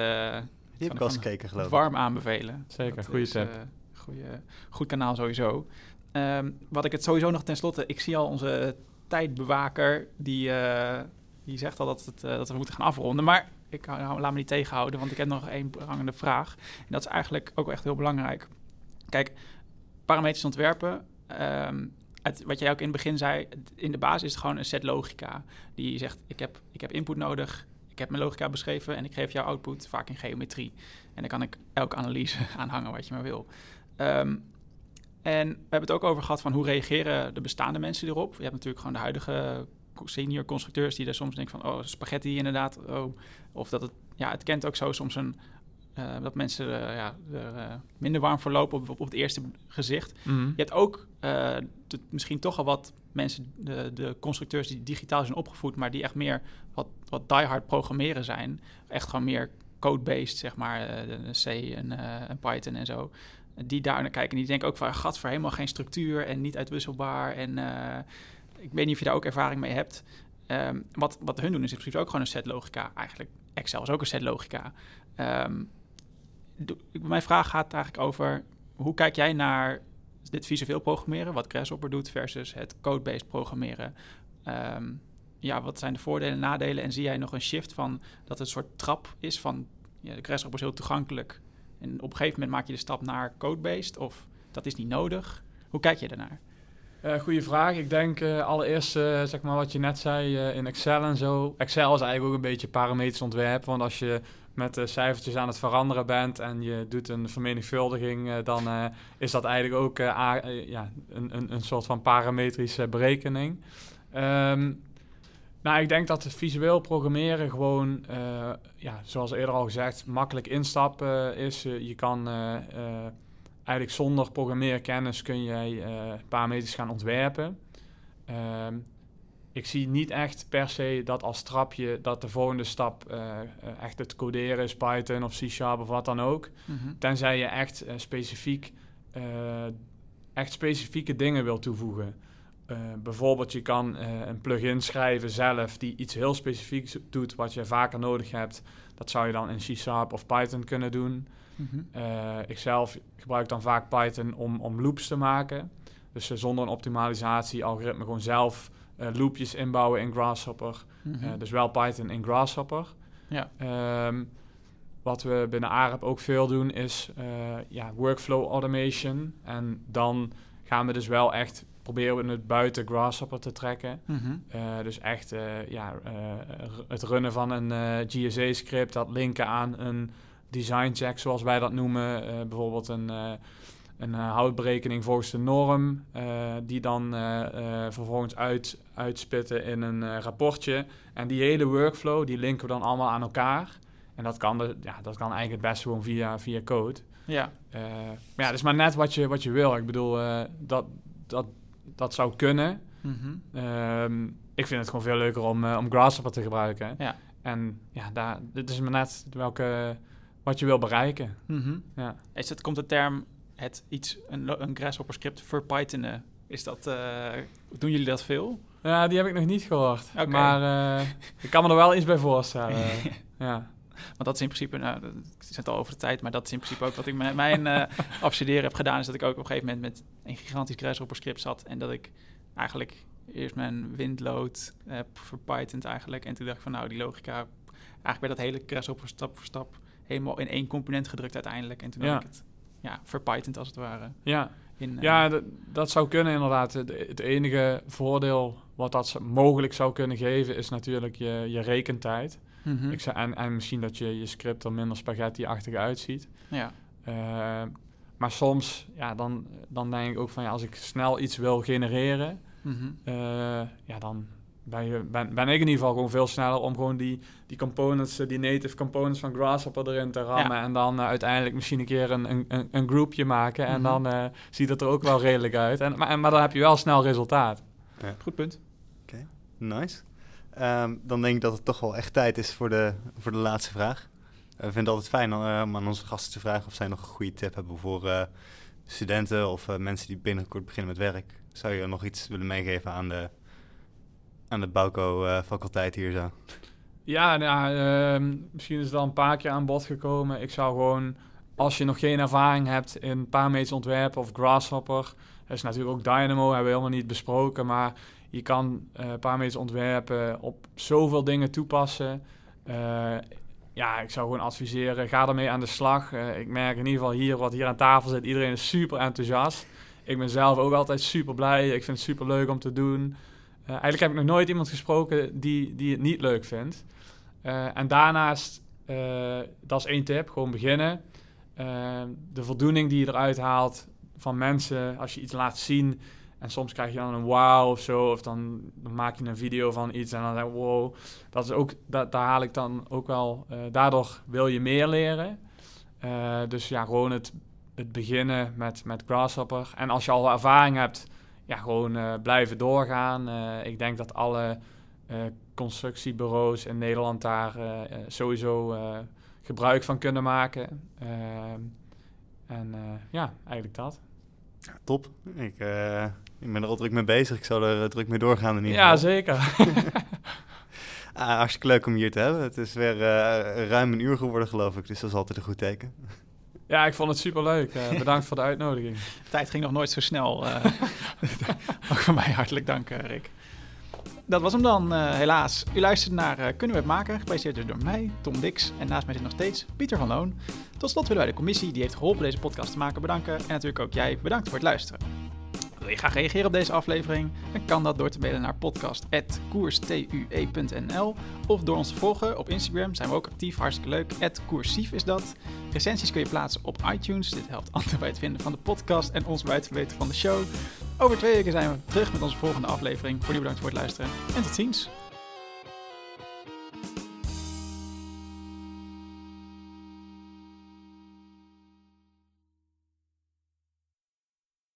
Die heb ik al eens gekeken geloof ik. warm aanbevelen. zeker. Is, tip. goeie, goed kanaal sowieso. Ehm, wat ik het sowieso nog tenslotte... Ik zie al onze tijdbewaker... Die, eh, die zegt al dat, het, dat we moeten gaan afronden. Maar ik hou- laat me niet tegenhouden... want ik heb nog één prangende vraag. En dat is eigenlijk ook echt heel belangrijk. Kijk, parametrisch ontwerpen... ehm, wat jij ook in het begin zei... in de basis is het gewoon een set logica. Die zegt, ik heb, ik heb input nodig... Ik heb mijn logica beschreven en ik geef jou output vaak in geometrie. En dan kan ik elke analyse [laughs] aanhangen wat je maar wil. Ehm, en we hebben het ook over gehad van hoe reageren de bestaande mensen erop. Je hebt natuurlijk gewoon de huidige senior constructeurs die er soms denken van, oh, spaghetti inderdaad. Oh. Of dat het, ja, het kent ook zo soms een, eh, dat mensen ja, er eh, minder warm voor lopen op, op, het eerste gezicht. Mhm. Je hebt ook eh, de- misschien toch al wat mensen, de, de constructeurs die digitaal zijn opgevoed, maar die echt meer wat, wat diehard programmeren zijn. Echt gewoon meer code-based, zeg maar, C en, en Python en zo. Die daar naar kijken. En die denken ook van, gat voor helemaal geen structuur en niet uitwisselbaar. En ik weet niet of je daar ook ervaring mee hebt. Ehm, wat, wat hun doen is in ook gewoon een set logica. Eigenlijk, Excel is ook een set logica. Ehm, mijn vraag gaat eigenlijk over, hoe kijk jij naar dit visueel programmeren, wat Grasshopper doet, versus het code-based programmeren? Ehm, ja, wat zijn de voordelen en nadelen? En zie jij nog een shift van dat het een soort trap is van, ja, de Grasshopper is heel toegankelijk. En op een gegeven moment maak je de stap naar code-based, of dat is niet nodig. Hoe kijk je daarnaar? Eh goeie vraag. Ik denk eh, allereerst, eh, zeg maar wat je net zei in Excel en zo. Excel is eigenlijk ook een beetje parametrisch ontwerp. Want als je met cijfertjes aan het veranderen bent en je doet een vermenigvuldiging, dan is dat eigenlijk ook ja, een, een, een soort van parametrische berekening. Ehm, nou, ik denk dat visueel programmeren gewoon, ja, zoals eerder al gezegd, makkelijk instappen is. Je kan eigenlijk zonder programmeerkennis kun jij eh parameters gaan ontwerpen. Ehm, ik zie niet echt per se dat als trapje dat de volgende stap eh, eh, echt het coderen is, Python of C-Sharp of wat dan ook. Tenzij je echt specifiek echt specifieke dingen wil toevoegen. Bijvoorbeeld, je kan een plugin schrijven zelf die iets heel specifieks doet wat je vaker nodig hebt. Dat zou je dan in C-Sharp of Python kunnen doen. Ik zelf gebruik dan vaak Python om, om loops te maken. Dus eh, zonder een optimalisatie-algoritme gewoon zelf eh, loopjes inbouwen in Grasshopper. Mhm. Dus wel Python in Grasshopper. Ja. Ehm, wat we binnen AREP ook veel doen is ja, workflow automation. En dan gaan we dus wel echt proberen we het buiten Grasshopper te trekken. Mhm. Dus echt ja, het runnen van een GSA-script, dat linken aan een design check, zoals wij dat noemen. Eh, bijvoorbeeld een, eh, een eh, houtberekening volgens de norm, die dan vervolgens uit, uitspitten in een rapportje. En die hele workflow, die linken we dan allemaal aan elkaar. En dat kan, de, ja, dat kan eigenlijk het beste gewoon via, via code. Ja, maar ja, het is maar net wat je, wat je wil. Ik bedoel, dat, dat, dat zou kunnen. Mhm. Ehm, ik vind het gewoon veel leuker om, om Grasshopper te gebruiken. Ja. en ja, daar, dit is maar net welke, wat je wil bereiken. Mhm. Ja. Is het, komt de term het iets, een, een grasshopper script verpythonen? Is dat, eh, doen jullie dat veel? Ja, die heb ik nog niet gehoord. Oké. Maar eh, ik kan me er wel iets bij voorstellen. [laughs] ja. Want dat is in principe, nou, dat- ik zit het al over de tijd, maar dat is in principe ook wat ik met mijn eh [laughs] afstuderen heb gedaan. Is dat ik ook op een gegeven moment met een gigantisch grasshopper script zat. En dat ik eigenlijk eerst mijn windload heb verpythoned eigenlijk. En toen dacht ik van nou, die logica, eigenlijk werd dat hele grasshopper stap voor stap helemaal in één component gedrukt uiteindelijk. En toen Ja. heb ik het ja, verpythoned als het ware. Ja, In, eh, ja dat, dat zou kunnen inderdaad. Het, het enige voordeel wat dat mogelijk zou kunnen geven is natuurlijk je, je rekentijd. mhm. Ik zou, en, en misschien dat je je script er minder spaghetti-achtig uitziet. ja. Eh, maar soms, ja, dan, dan denk ik ook van ja, als ik snel iets wil genereren, Mhm. eh, ja, dan ben, je, ben, ben ik in ieder geval gewoon veel sneller om gewoon die, die components, eh, die native components van Grasshopper erin te rammen. En dan eh, uiteindelijk misschien een keer een, een- een, groupje maken. En Mhm. dan eh, ziet het er ook wel redelijk uit. En, maar, en- maar dan heb je wel snel resultaat. Goed punt. Nice. Ehm, dan denk ik dat het toch wel echt tijd is voor de, voor de laatste vraag. Eh, we vinden het altijd fijn om aan onze gasten te vragen of zij nog een goede tip hebben voor eh, studenten of eh, mensen die binnenkort beginnen met werk. Zou je nog iets willen meegeven aan de, aan de bouwco-faculteit hier zo? Ja, nou, ehm, misschien is het al een paar keer aan bod gekomen. Ik zou gewoon, als je nog geen ervaring hebt in parametrisch ontwerpen of Grasshopper, dat is natuurlijk ook Dynamo, hebben we helemaal niet besproken, maar je kan eh parametrisch ontwerpen op zoveel dingen toepassen. Eh, ja, ik zou gewoon adviseren, ga ermee aan de slag. Eh, ik merk in ieder geval hier, wat hier aan tafel zit, iedereen is super enthousiast. Ik ben zelf ook altijd super blij. Ik vind het super leuk om te doen. Eh, eigenlijk heb ik nog nooit iemand gesproken die, die het niet leuk vindt. Eh, en daarnaast, eh, dat is één tip, gewoon beginnen. De voldoening die je eruit haalt van mensen als je iets laat zien. En soms krijg je dan een wow of zo, of dan, maak je een video van iets en dan denk wow. Dat is ook, dat, daar haal ik dan ook wel, daardoor wil je meer leren. Dus ja, gewoon het, het beginnen met, met Grasshopper. En als je al ervaring hebt, ja, gewoon eh, blijven doorgaan. Eh, ik denk dat alle eh, constructiebureaus in Nederland daar sowieso gebruik van kunnen maken. Ehm, en ja, eigenlijk dat. Top. Ik, ik ben er al druk mee bezig. Ik zal er druk mee doorgaan in ieder Ja, geval. zeker. [laughs] Ah, hartstikke leuk om hier te hebben. Het is weer ruim een uur geworden, geloof ik. Dus dat is altijd een goed teken. Ja, ik vond het superleuk. Eh [laughs] bedankt voor de uitnodiging. De tijd ging nog nooit zo snel. eh. [laughs] ook van mij hartelijk dank, eh, Rick. Dat was hem dan, helaas. U luistert naar Kunnen we het maken? Gepresenteerd door mij, Tom Dix. En naast mij zit nog steeds Pieter van Loon. Tot slot willen wij de commissie die heeft geholpen deze podcast te maken bedanken. En natuurlijk ook jij bedankt voor het luisteren. Wil je graag reageren op deze aflevering? Dan kan dat door te mailen naar podcast.koerstue.nl of door ons te volgen op Instagram. Zijn we ook actief, hartstikke leuk. Koersief is dat. Recensies kun je plaatsen op iTunes. Dit helpt [laughs] anderen bij het vinden van de podcast en ons bij het verbeteren van de show. Over twee weken zijn we terug met onze volgende aflevering. Voor nu bedankt voor het luisteren en tot ziens.